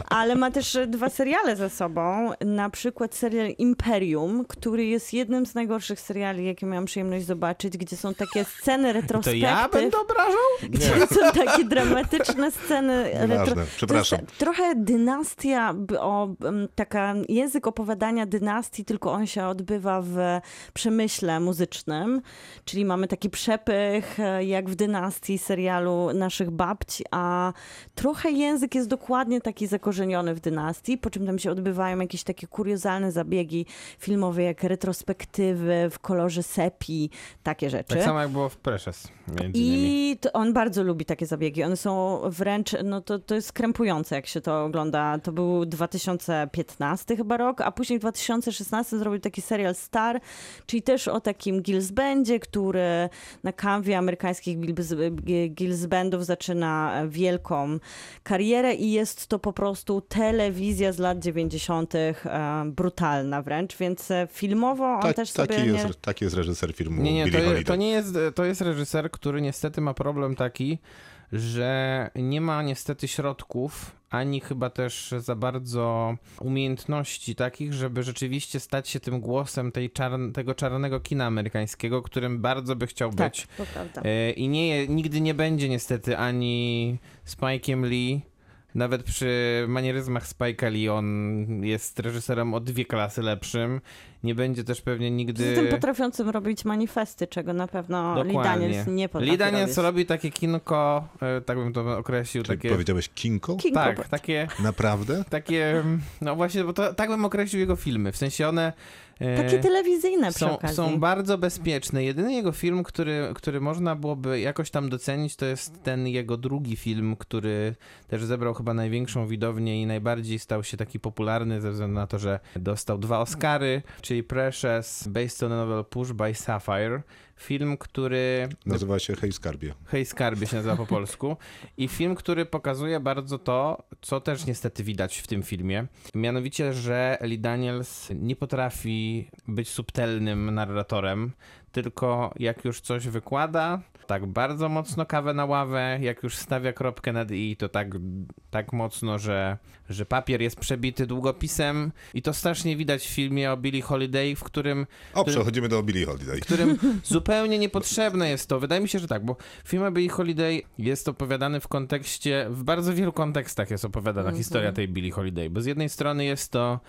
Ale ma też dwa seriale za sobą. Na przykład serial Imperium, który jest jednym z najgorszych seriali, jakie miałam przyjemność zobaczyć, gdzie są takie sceny To retrospektyw. ja będę obrażał? Gdzie są takie dramatyczne sceny To przepraszam. jest trochę dynastia, b- o, m, taka język opowiadania dynastii, tylko on się odbywa w przemyśle muzycznym, czyli mamy taki przepych e, jak w dynastii serialu naszych babci, a trochę język jest dokładnie taki zakorzeniony w dynastii, po czym tam się odbywają jakieś takie kuriozalne zabiegi filmowe, jak retrospektywy w kolorze sepi, takie rzeczy. Tak samo jak było w Precious. I on bardzo lubi takie zabiegi. One są wręcz, no to, to jest krępujące, jak się to ogląda. To był 2015 chyba rok, a później w 2016 zrobił taki serial Star, czyli też o takim Gills Bandzie, który na kanwie amerykańskich Gills- Gills Bandów zaczyna wielką karierę i jest to po prostu telewizja z lat 90. e, brutalna wręcz, więc e, filmowo on Tak, też sobie taki, nie... jest, taki jest reżyser filmu Nie, nie, to, to nie jest, to jest reżyser, który niestety ma problem taki, że nie ma niestety środków, ani chyba też za bardzo umiejętności takich, żeby rzeczywiście stać się tym głosem tej czarn- tego czarnego kina amerykańskiego, którym bardzo by chciał Tak, być. to prawda. E, I nie, nigdy nie będzie niestety ani Spike'em Lee, nawet przy manieryzmach Spike'a Lee on jest reżyserem o dwie klasy lepszym. Nie będzie też pewnie nigdy... Poza tym potrafiącym robić manifesty, czego na pewno Lee Dokładnie. Daniels nie potrafi Lee Daniels robić. robi takie kinko, e, tak bym to określił, Czyli takie... powiedziałeś Kinko? Kinko, Tak, takie, Naprawdę? takie, no właśnie, bo to, tak bym określił jego filmy, w sensie one... e, Takie telewizyjne przy są, okazji. są bardzo bezpieczne. Jedyny jego film, który, który można byłoby jakoś tam docenić, to jest ten jego drugi film, który też zebrał chyba największą widownię i najbardziej stał się taki popularny ze względu na to, że dostał dwa Oscary, czyli Precious, based on a novel Push by Sapphire. Film, który Nazywa się Hej Skarbie. Hej Skarbie się nazywa po polsku. I film, który pokazuje bardzo to, co też niestety widać w tym filmie. Mianowicie, że Lee Daniels nie potrafi być subtelnym narratorem, tylko jak już coś wykłada, tak bardzo mocno kawę na ławę, jak już stawia kropkę nad i, to tak, tak mocno, że, że papier jest przebity długopisem i to strasznie widać w filmie o Billie Holiday, w którym O, przechodzimy do Billie Holiday. którym zupełnie niepotrzebne jest to. Wydaje mi się, że tak, bo film o Billie Holiday jest opowiadany w kontekście, w bardzo wielu kontekstach jest opowiadana historia tej Billie Holiday, bo z jednej strony jest to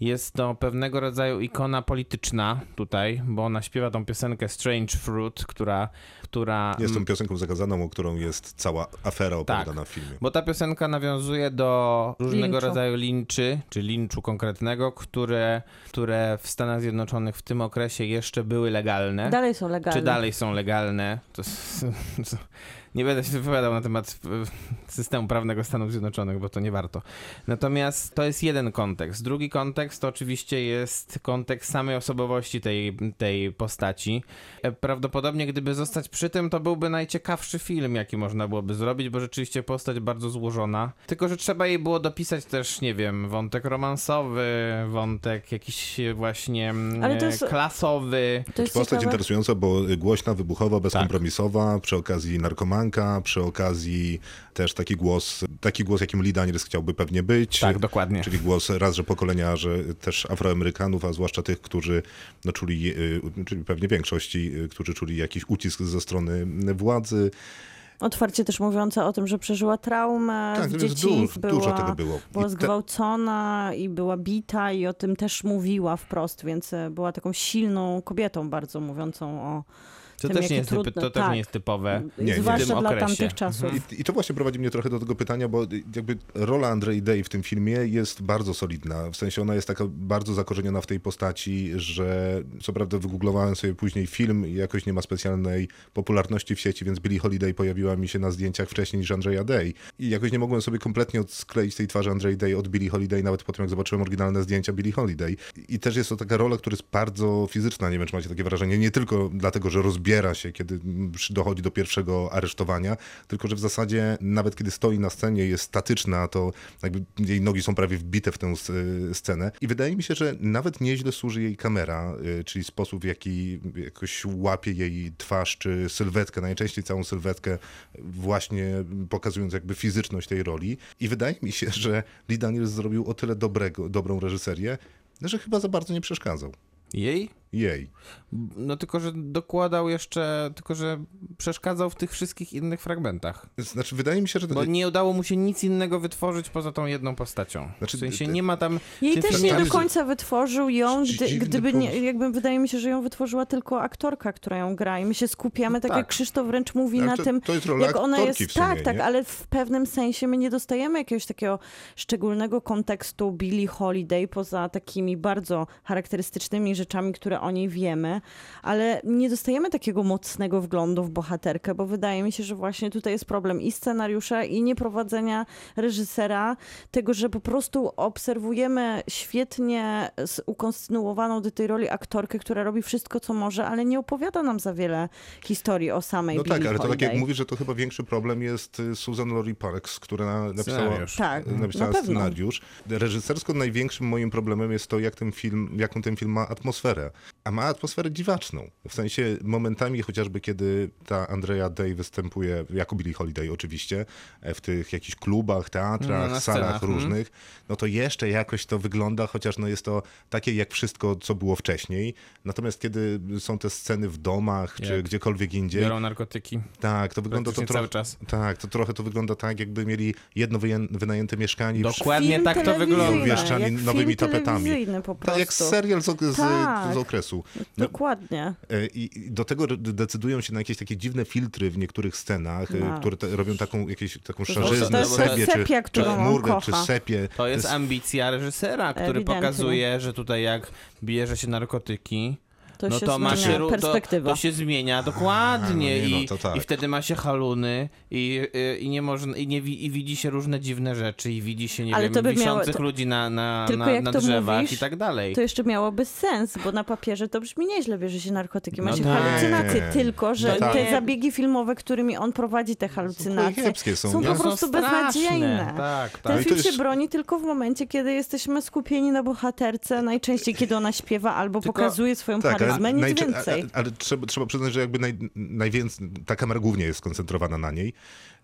jest to pewnego rodzaju ikona polityczna tutaj, bo ona śpiewa tą piosenkę Strange Fruit, która... która Jest tą piosenką zakazaną, o którą jest cała afera opowiadana w filmie. bo ta piosenka nawiązuje do różnego Linczu. rodzaju linczy, czy linczu konkretnego, które, które w Stanach Zjednoczonych w tym okresie jeszcze były legalne. Dalej są legalne. Czy dalej są legalne? To, nie będę się wypowiadał na temat e, systemu prawnego Stanów Zjednoczonych, bo to nie warto. Natomiast to jest jeden kontekst. Drugi kontekst to oczywiście jest kontekst samej osobowości tej, tej postaci. E, Prawdopodobnie gdyby zostać przy tym, to byłby najciekawszy film, jaki można byłoby zrobić, bo rzeczywiście postać bardzo złożona. Tylko, że trzeba jej było dopisać też, nie wiem, wątek romansowy, wątek jakiś właśnie mm, Ale to jest- klasowy. To jest Postać ciekawe. interesująca, bo głośna, wybuchowa, Tak. bezkompromisowa, przy okazji narkomanka, przy okazji też taki głos, taki głos, jakim Lee Daniels chciałby pewnie być. Tak, dokładnie. Czyli głos raz, że pokolenia, że też Afroamerykanów, a zwłaszcza tych, którzy no, czuli, y, czyli pewnie większości, y, którzy czuli jakiś ucisk ze strony władzy. Otwarcie też mówiąca o tym, że przeżyła traumę Tak, w więc dzieci, dużo, była, dużo tego było. była I te- zgwałcona i była bita i o tym też mówiła wprost, więc e, była taką silną kobietą bardzo mówiącą o To tym, też, nie jest, trudne- to też tak. nie jest typowe. Nie, nie. w tym dla okresie. tamtych czasów. I, I to właśnie prowadzi mnie trochę do tego pytania, bo jakby rola Andrei Day w tym filmie jest bardzo solidna. W sensie ona jest taka bardzo zakorzeniona w tej postaci, że co prawda wygooglowałem sobie później film i jakoś nie ma specjalnej popularności w sieci, więc Billie Holiday pojawiła mi się na zdjęciach wcześniej niż Andrea Day. I jakoś nie mogłem sobie kompletnie odskleić tej twarzy Andrei Day od Billie Holiday, nawet po tym jak zobaczyłem oryginalne zdjęcia Billie Holiday. I też jest to taka rola, która jest bardzo fizyczna, nie wiem czy macie takie wrażenie, nie tylko dlatego, że rozbiera się, kiedy dochodzi do pierwszego aresztowania, tylko że w zasadzie nawet kiedy stoi na scenie jest statyczna, to jakby jej nogi są prawie wbite w tę scenę. I wydaje mi się, że nawet nieźle służy jej kamera, y, czyli sposób w jaki jakoś łapie jej twarz czy sylwetkę, najczęściej całą sylwetkę, właśnie pokazując jakby fizyczność tej roli. I wydaje mi się, że Lee Daniels zrobił o tyle dobrego, dobrą reżyserię, że chyba za bardzo nie przeszkadzał. Jej? Jej. No tylko, że dokładał jeszcze, tylko, że przeszkadzał w tych wszystkich innych fragmentach. Znaczy, wydaje mi się, że... Bo nie udało mu się nic innego wytworzyć poza tą jedną postacią. Znaczy, w sensie nie ma tam... Jej też nie do końca wytworzył ją, gdyby nie, jakby wydaje mi się, że ją wytworzyła tylko aktorka, która ją gra i my się skupiamy, tak, Tak. jak Krzysztof wręcz mówi na to- tym, to jest rola jak ona jest, w sumie, tak, tak, ale w pewnym sensie my nie dostajemy jakiegoś takiego szczególnego kontekstu Billie Holiday poza takimi bardzo charakterystycznymi rzeczami, które o niej wiemy, ale nie dostajemy takiego mocnego wglądu w bohaterkę, bo wydaje mi się, że właśnie tutaj jest problem i scenariusza, i nieprowadzenia reżysera, tego, że po prostu obserwujemy świetnie ukonstynuowaną do tej roli aktorkę, która robi wszystko, co może, ale nie opowiada nam za wiele historii o samej No Billie tak, ale to tak jak Holiday. mówisz, że to chyba większy problem jest y, Susan Lori Parks, która napisała, Scenariusz. Tak, napisała na scenariusz. Reżysersko największym moim problemem jest to, jak ten film, jaką ten film ma atmosferę. A ma atmosferę dziwaczną. W sensie momentami chociażby, kiedy ta Andrea Day występuje, jako Billie Holiday oczywiście, w tych jakichś klubach, teatrach, No, salach scenach, mhm. różnych, no to jeszcze jakoś to wygląda, chociaż no jest to takie jak wszystko, co było wcześniej. Natomiast kiedy są te sceny w domach, czy Jak gdziekolwiek indziej, Biorą narkotyki. tak, to wygląda to trochę. cały czas. Tak, to trochę to wygląda tak, jakby mieli jedno wynajęte mieszkanie. Dokładnie tak to wygląda. Wieszczani jak nowymi tapetami. po Tak prostu. jak serial z, z, Tak. z okresu. No, Dokładnie. e, I do tego decydują się na jakieś takie dziwne filtry w niektórych scenach, No. które te, robią taką jakieś, taką To szarzyznę, jest sepię, sepia, czy, którą czy sepię. To jest ambicja reżysera, który Ewidentnie. pokazuje, że tutaj jak bierze się narkotyki, To no się to ma zmienia się, ru- to, perspektywa. to się zmienia dokładnie no nie, no i, to tak. i wtedy ma się haluny i, i, i nie można, i, nie, i widzi się różne dziwne rzeczy i widzi się, nie Ale wiem, to by miało- wiszących to- ludzi na, na, Tylko na, jak na drzewach mówisz, i tak dalej. To jeszcze miałoby sens, bo na papierze to brzmi nieźle, bierze się narkotyki, ma No się tak. halucynacje, tylko że No tak. te zabiegi filmowe, którymi on prowadzi te halucynacje, są, są po Są prostu straszne. beznadziejne. Tak, Ten tak. No i to film się broni tylko w momencie, kiedy jesteśmy skupieni na bohaterce, najczęściej kiedy ona śpiewa albo Tylko- pokazuje swoją Tak, ale, charyzmę, nic najczę- więcej. a- ale trzeba, trzeba przyznać, że jakby naj, najwięcej, ta kamera głównie jest skoncentrowana na niej.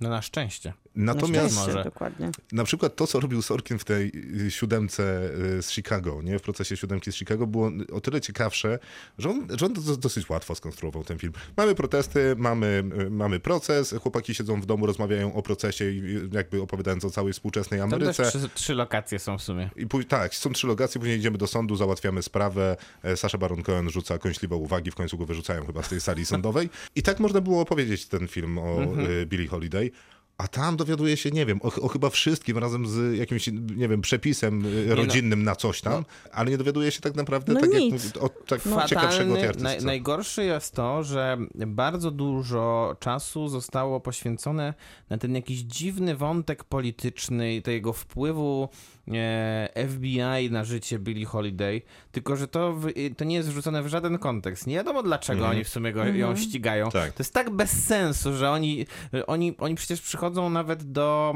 No na szczęście. Natomiast szczęście. może. dokładnie. na przykład to, co robił Sorkin w tej y, siódemce y, z Chicago, nie? w procesie siódemki z Chicago, było o tyle ciekawsze, że on, że on dosyć łatwo skonstruował ten film. Mamy protesty, mamy, y, mamy proces, chłopaki siedzą w domu, rozmawiają o procesie i jakby opowiadając o całej współczesnej Tam też Ameryce. trzy, trzy lokacje są w sumie. I pój- tak, są trzy lokacje, później idziemy do sądu, załatwiamy sprawę. E, Sasha Baron Cohen rzuca kąśliwe uwagi, w końcu go wyrzucają chyba z tej sali sądowej. I tak można było opowiedzieć ten film o Mhm. e, Billie Holiday. A tam dowiaduje się, nie wiem, o, o chyba wszystkim razem z jakimś, nie wiem, przepisem e, rodzinnym na coś tam, ale nie dowiaduje się tak naprawdę No tak jak nic. od tak ciekawszego tej Fatalny, naj, najgorsze jest to, że bardzo dużo czasu zostało poświęcone na ten jakiś dziwny wątek polityczny i tego wpływu FBI na życie Billie Holiday, tylko że to, w, to nie jest wrzucone w żaden kontekst. Nie wiadomo dlaczego oni w sumie go, ją ścigają. Mhm. Tak. To jest tak bez sensu, że oni, oni, oni przecież przychodzą nawet do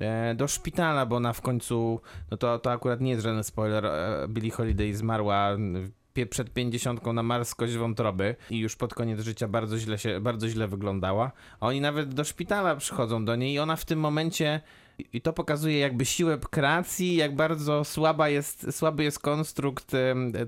e, do szpitala, bo ona w końcu, no to, to akurat nie jest żaden spoiler, e, Billie Holiday zmarła pie- przed pięćdziesiątką na marskość wątroby i już pod koniec życia bardzo źle się, bardzo źle wyglądała. A oni nawet do szpitala przychodzą do niej i ona w tym momencie i to pokazuje jakby siłę kreacji, jak bardzo słaba jest, słaby jest konstrukt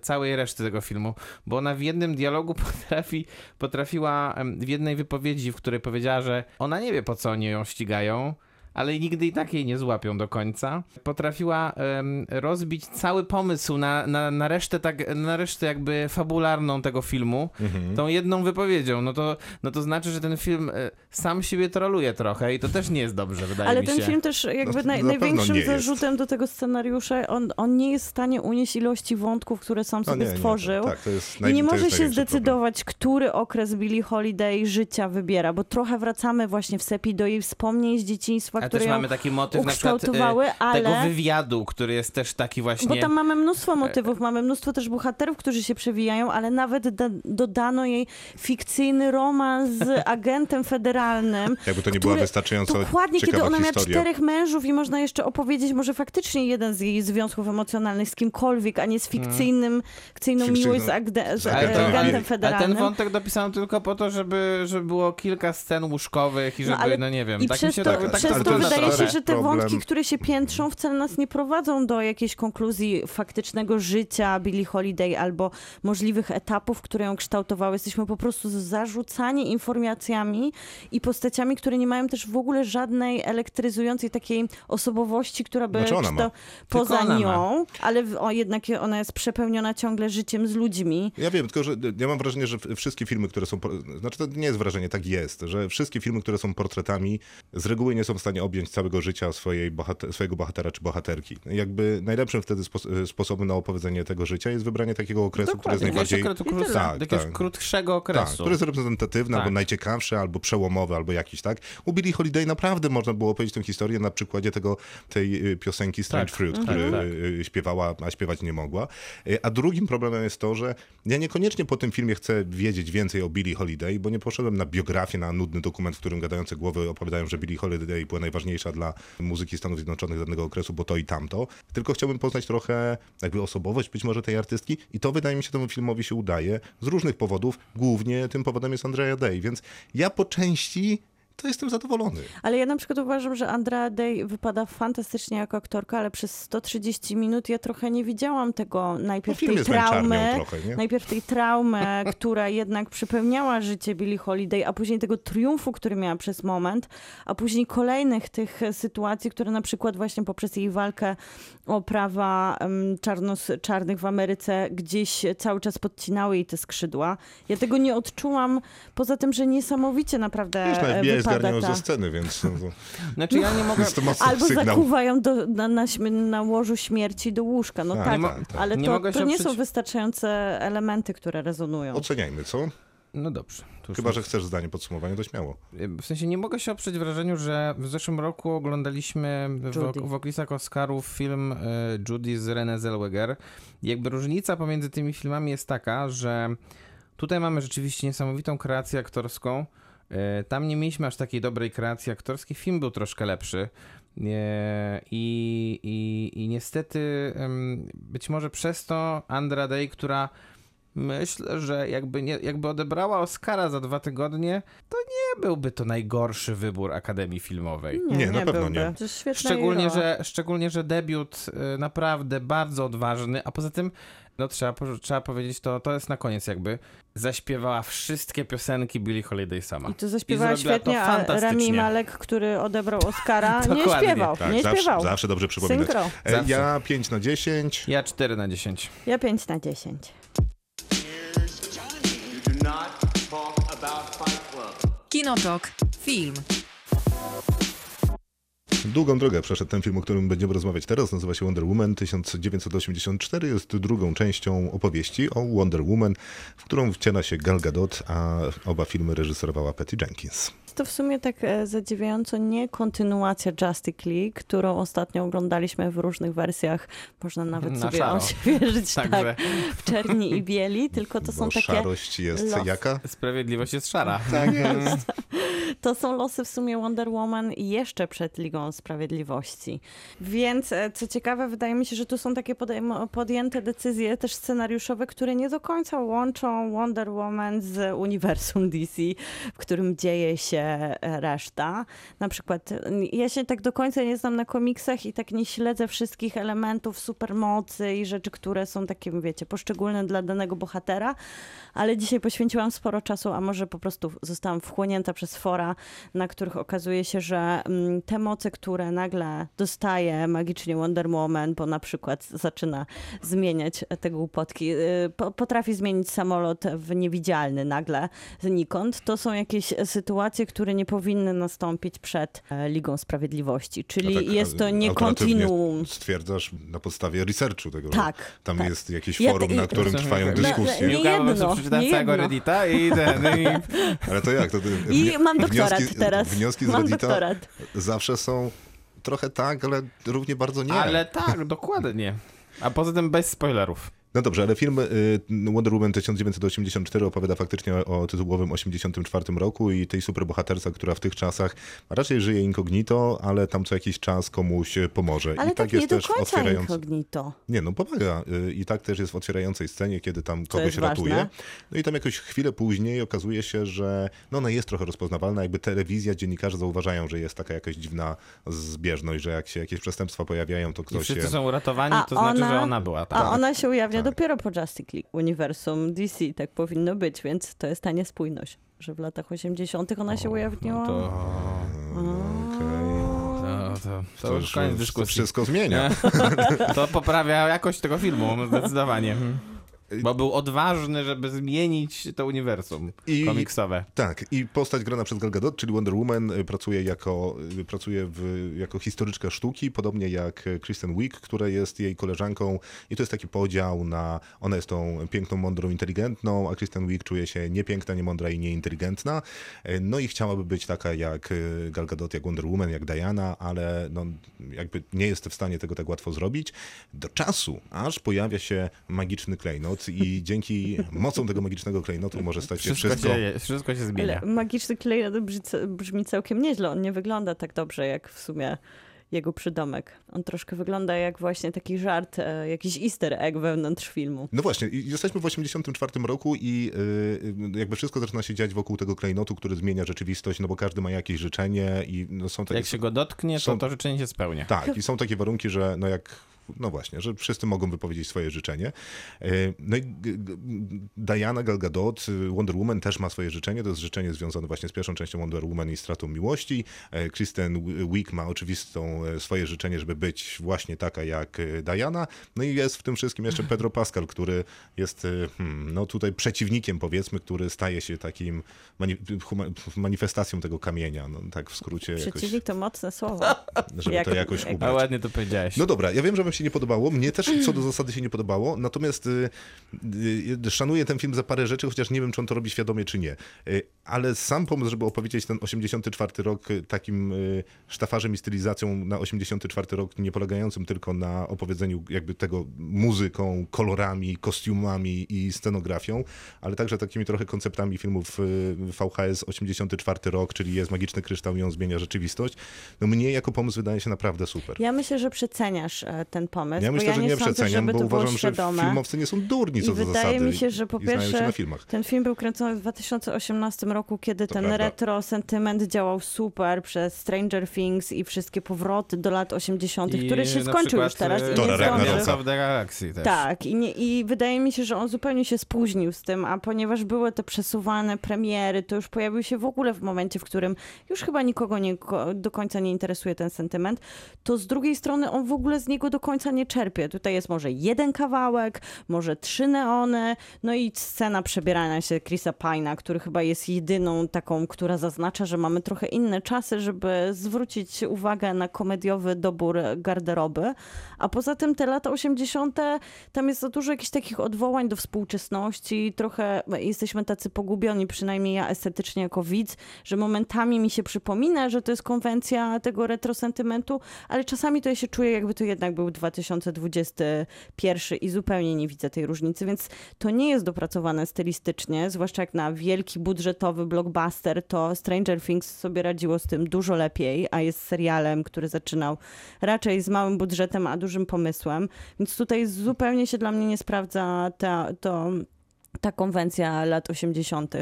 całej reszty tego filmu, bo ona w jednym dialogu potrafi, potrafiła w jednej wypowiedzi, w której powiedziała, że ona nie wie po co oni ją ścigają, ale nigdy i tak jej nie złapią do końca. Potrafiła em, rozbić cały pomysł na, na, na, resztę tak, na resztę jakby fabularną tego filmu Mhm. tą jedną wypowiedzią. No to, no to znaczy, że ten film e, sam siebie troluje trochę i to też nie jest dobrze, wydaje Ale mi ten się. film też jakby No, naj, największym nie jest. zarzutem do tego scenariusza, on, on nie jest w stanie unieść ilości wątków, które sam No sobie nie, nie, stworzył. tak, to jest I naj- nie to może jest się zdecydować, który okres Billie Holiday życia wybiera, bo trochę wracamy właśnie w Sepi do jej wspomnień z dzieciństwa, które też ją mamy taki motyw na przykład e, ale... tego wywiadu, który jest też taki właśnie... Bo tam mamy mnóstwo motywów, mamy mnóstwo też bohaterów, którzy się przewijają, ale nawet da, dodano jej fikcyjny romans z agentem federalnym. Jakby to nie była który- wystarczająco Dokładnie, kiedy ona miała czterech mężów i można jeszcze opowiedzieć może faktycznie jeden z jej związków emocjonalnych z kimkolwiek, a nie z fikcyjnym, fikcyjną Fikcyjną- miłość z, agde, z z agentem agentem, FBI. A ten federalnym. wątek dopisałem tylko po to, żeby, żeby było kilka scen łóżkowych i żeby, ale- no, nie wiem, I tak mi się to, tak, tak ale to to wydaje się, że te problem. wątki, które się piętrzą, wcale nas nie prowadzą do jakiejś konkluzji faktycznego życia Billie Holiday albo możliwych etapów, które ją kształtowały. Jesteśmy po prostu zarzucani informacjami i postaciami, które nie mają też w ogóle żadnej elektryzującej takiej osobowości, która by Znaczy ona poza ona ma. nią, ale o, jednak ona jest przepełniona ciągle życiem z ludźmi. Ja wiem, tylko że ja mam wrażenie, że wszystkie filmy, które są. Znaczy, to nie jest wrażenie, tak jest, że wszystkie filmy, które są portretami, z reguły nie są w stanie objąć całego życia swojej bohater, swojego bohatera czy bohaterki. Jakby najlepszym wtedy spo- sposobem na opowiedzenie tego życia jest wybranie takiego okresu, który jest najbardziej. okresu. Tak, jakiegoś tak. krótszego Tak, okresu. który jest reprezentatywny, Tak. albo najciekawszy, albo przełomowy, albo jakiś, tak? U Billie Holiday naprawdę można było opowiedzieć tę historię na przykładzie tego, tej y, piosenki Strange Tak. Fruit, Mhm. który Tak, y, śpiewała, a śpiewać nie mogła. Y, A drugim problemem jest to, że ja niekoniecznie po tym filmie chcę wiedzieć więcej o Billie Holiday, bo nie poszedłem na biografię, na nudny dokument, w którym gadające głowy opowiadają, że Billie Holiday była najważniejsza dla muzyki Stanów Zjednoczonych danego okresu, bo to i tamto. Tylko chciałbym poznać trochę jakby osobowość być może tej artystki i to wydaje mi się temu filmowi się udaje z różnych powodów. Głównie tym powodem jest Andrea Day, więc ja po części to jestem zadowolony. Ale ja na przykład uważam, że Andrea Day wypada fantastycznie jako aktorka, ale przez 130 minut ja trochę nie widziałam tego najpierw No, tej traumy, trochę, najpierw tej traumy, która jednak przypełniała życie Billie Holiday, a później tego triumfu, który miała przez moment, a później kolejnych tych sytuacji, które na przykład właśnie poprzez jej walkę o prawa czarnos, czarnych w Ameryce gdzieś cały czas podcinały jej te skrzydła. Ja tego nie odczułam, poza tym, że niesamowicie naprawdę Wiesz, no, zgarniają pada ze ta... sceny, więc no, to Znaczy ja nie mogę... to Albo sygnał. zakuwają do, na, na, na łożu śmierci do łóżka. No Tak, tak, nie mo- tak. ale Nie to, mogę to się nie są wystarczające elementy, które rezonują. Oceniajmy, co? No dobrze. to Chyba, nie- że chcesz zdanie podsumowania, to śmiało. W sensie nie mogę się oprzeć wrażeniu, że w zeszłym roku oglądaliśmy w, Judy. w oklisach Oscarów film e, Judy z Renée Zellweger. I Jakby różnica pomiędzy tymi filmami jest taka, że tutaj mamy rzeczywiście niesamowitą kreację aktorską. E, Tam nie mieliśmy aż takiej dobrej kreacji aktorskiej. Film był troszkę lepszy. E, I, i, i niestety być może przez to Andra Day, która myślę, że jakby, nie, jakby odebrała Oscara za dwa tygodnie, to nie byłby to najgorszy wybór Akademii Filmowej. Nie, na pewno byłby. nie. To jest Szczególnie że, szczególnie, że debiut y, naprawdę bardzo odważny, a poza tym, no trzeba, trzeba powiedzieć, to, to jest na koniec jakby, zaśpiewała wszystkie piosenki Billie Holiday sama. I to zaśpiewała I zrobiła to świetnie, a. Rami Malek, który odebrał Oscara, nie śpiewał. Tak, nie zawsze, śpiewał. zawsze dobrze przypominać. Synchro. E, Zawsze. Ja 5 na 10. Ja 4 na 10. Ja 5 na 10. Do not talk about Fight Club. Kinotok. Film. Długą drogę przeszedł ten film, o którym będziemy rozmawiać teraz. Nazywa się Wonder Woman 1984. Jest drugą częścią opowieści o Wonder Woman, w którą wciela się Gal Gadot, a oba filmy reżyserowała Patty Jenkins. To w sumie tak e, zadziwiająco nie kontynuacja Justice League, którą ostatnio oglądaliśmy w różnych wersjach. Można nawet Na sobie szaro. odświeżyć tak, w czerni i bieli, tylko to są Bo takie szarość jest los. jaka? Sprawiedliwość jest szara. Tak jest. To są losy w sumie Wonder Woman jeszcze przed Ligą Sprawiedliwości. Więc e, co ciekawe, wydaje mi się, że tu są takie podjęte decyzje też scenariuszowe, które nie do końca łączą Wonder Woman z uniwersum DC, w którym dzieje się e, reszta. Na przykład ja się tak do końca nie znam na komiksach i tak nie śledzę wszystkich elementów supermocy i rzeczy, które są takie, wiecie, poszczególne dla danego bohatera, ale dzisiaj poświęciłam sporo czasu, a może po prostu zostałam wchłonięta przez fora, na których okazuje się, że mm, te moce, które nagle dostaje magicznie Wonder Woman, bo na przykład zaczyna zmieniać te głupotki, y, po, potrafi zmienić samolot w niewidzialny nagle znikąd, to są jakieś sytuacje, które nie powinny nastąpić przed e, Ligą Sprawiedliwości, czyli A tak, jest to nie kontinuum. Stwierdzasz na podstawie researchu tego. Tak, Tam tak. jest jakieś Ja- forum, i- na którym No, trwają no, dyskusje. nie po prostu jedno, nie całego jedno. Reddita i ten, i Ale to jak? To, to I mam doktorat wnioski, teraz. Wnioski z Mam Reddita doktorat. zawsze są trochę tak, ale równie bardzo nie. Ale tak, dokładnie. A poza tym bez spoilerów. No dobrze, ale film y, Wonder Woman 1984 opowiada faktycznie o tytułowym 84 roku i tej superbohaterce, która w tych czasach raczej żyje incognito, ale tam co jakiś czas komuś pomoże. Ale I tak, tak jest też w końca otwierający... incognito. Nie, no pomaga. Y, I tak też jest w otwierającej scenie, kiedy tam kogoś ratuje. ważne. No i tam jakoś chwilę później okazuje się, że no ona jest trochę rozpoznawalna, jakby telewizja, dziennikarze zauważają, że jest taka jakaś dziwna zbieżność, że jak się jakieś przestępstwa pojawiają, to I ktoś wszyscy się... są uratowani, to znaczy, że ona była. Tak. A ona się ujawnia tak. Dopiero po Justice League, uniwersum DC, tak powinno być, więc to jest ta niespójność, że w latach 80. ona się ujawniła. No to, Okej. to, to, to, To już koniec to dyskusji. wszystko zmienia. To poprawia jakość tego filmu, zdecydowanie. Bo był odważny, żeby zmienić to uniwersum I- komiksowe. Tak, i postać grana przez Gal Gadot, czyli Wonder Woman, y, pracuje jako, y, pracuje w, jako historyczka sztuki, podobnie jak Kristen Wiig, która jest jej koleżanką i to jest taki podział na, ona jest tą piękną, mądrą, inteligentną, a Kristen Wiig czuje się niepiękna, niemądra i nieinteligentna. Y, No i chciałaby być taka jak Gal Gadot, jak Wonder Woman, jak Diana, ale no, jakby nie jest w stanie tego tak łatwo zrobić. Do czasu, aż pojawia się magiczny klejnot i dzięki mocom tego magicznego klejnotu może stać się Wszystko, wszystko się, wszystko się zmienia. Ale magiczny klejnot brzmi, całkiem nieźle. On nie wygląda tak dobrze, jak w sumie jego przydomek. On troszkę wygląda jak właśnie taki żart, e, jakiś easter egg wewnątrz filmu. No właśnie, i jesteśmy w 1984 roku i y, jakby wszystko zaczyna się dziać wokół tego klejnotu, który zmienia rzeczywistość, no bo każdy ma jakieś życzenie i no są takie... Jak się go dotknie, to są- to życzenie się spełnia. Tak, i są takie warunki, że no jak no właśnie, że wszyscy mogą wypowiedzieć swoje życzenie. E, No i Diana Gal Gadot, y, Wonder Woman też ma swoje życzenie, to jest życzenie związane właśnie z pierwszą częścią Wonder Woman i stratą miłości. E, Kristen Wiig ma oczywistą e, swoje życzenie, żeby być właśnie taka jak Diana. No i jest w tym wszystkim jeszcze Pedro Pascal, który jest hmm, no tutaj przeciwnikiem powiedzmy, który staje się takim mani manifestacją tego kamienia, no tak w skrócie jakoś, Przeciwnik to mocne słowo. żeby jak- to jakoś jak- A ubrać. ładnie to powiedziałeś. No dobra, ja wiem, że się nie podobało. Mnie też co do zasady się nie podobało. Natomiast y, y, szanuję ten film za parę rzeczy, chociaż nie wiem, czy on to robi świadomie, czy nie. Ale sam pomysł, żeby opowiedzieć ten 84 rok y, takim y, sztafarzem i stylizacją na 84 rok, nie polegającym tylko na opowiedzeniu jakby tego muzyką, kolorami, kostiumami i scenografią, ale także takimi trochę konceptami filmów y, VHS 84 rok, czyli jest magiczny kryształ i on zmienia rzeczywistość. No mnie jako pomysł wydaje się naprawdę super. Ja myślę, że przeceniasz e, ten pomysł, Ja bo myślę, ja że nie, nie sądzę, przeceniam, bo uważam, że filmowcy nie są durni co I do wydaje zasady. mi się, że po pierwsze ten film był kręcony w 2018 roku, kiedy To ten prawda. retro sentyment działał super przez Stranger Things i wszystkie powroty do lat 80., I które się skończył już teraz e, i nie the Galaxy też. Tak, i, nie, i wydaje mi się, że on zupełnie się spóźnił z tym, a ponieważ były te przesuwane premiery, to już pojawił się w ogóle w momencie, w którym już chyba nikogo nie, do końca nie interesuje ten sentyment, to z drugiej strony on w ogóle z niego do końca nie czerpie. Tutaj jest może jeden kawałek, może trzy neony, no i scena przebierania się Chrisa Pine'a, który chyba jest jedyną taką, która zaznacza, że mamy trochę inne czasy, żeby zwrócić uwagę na komediowy dobór garderoby. A poza tym te lata 80. tam jest za dużo jakichś takich odwołań do współczesności, trochę jesteśmy tacy pogubioni, przynajmniej ja estetycznie jako widz, że momentami mi się przypomina, że to jest konwencja tego retrosentymentu, ale czasami to ja się czuję, jakby to jednak był 2021 i zupełnie nie widzę tej różnicy, więc to nie jest dopracowane stylistycznie, zwłaszcza jak na wielki budżetowy blockbuster, to Stranger Things sobie radziło z tym dużo lepiej, a jest serialem, który zaczynał raczej z małym budżetem, a dużym pomysłem, więc tutaj zupełnie się dla mnie nie sprawdza ta, to, ta konwencja lat 80.,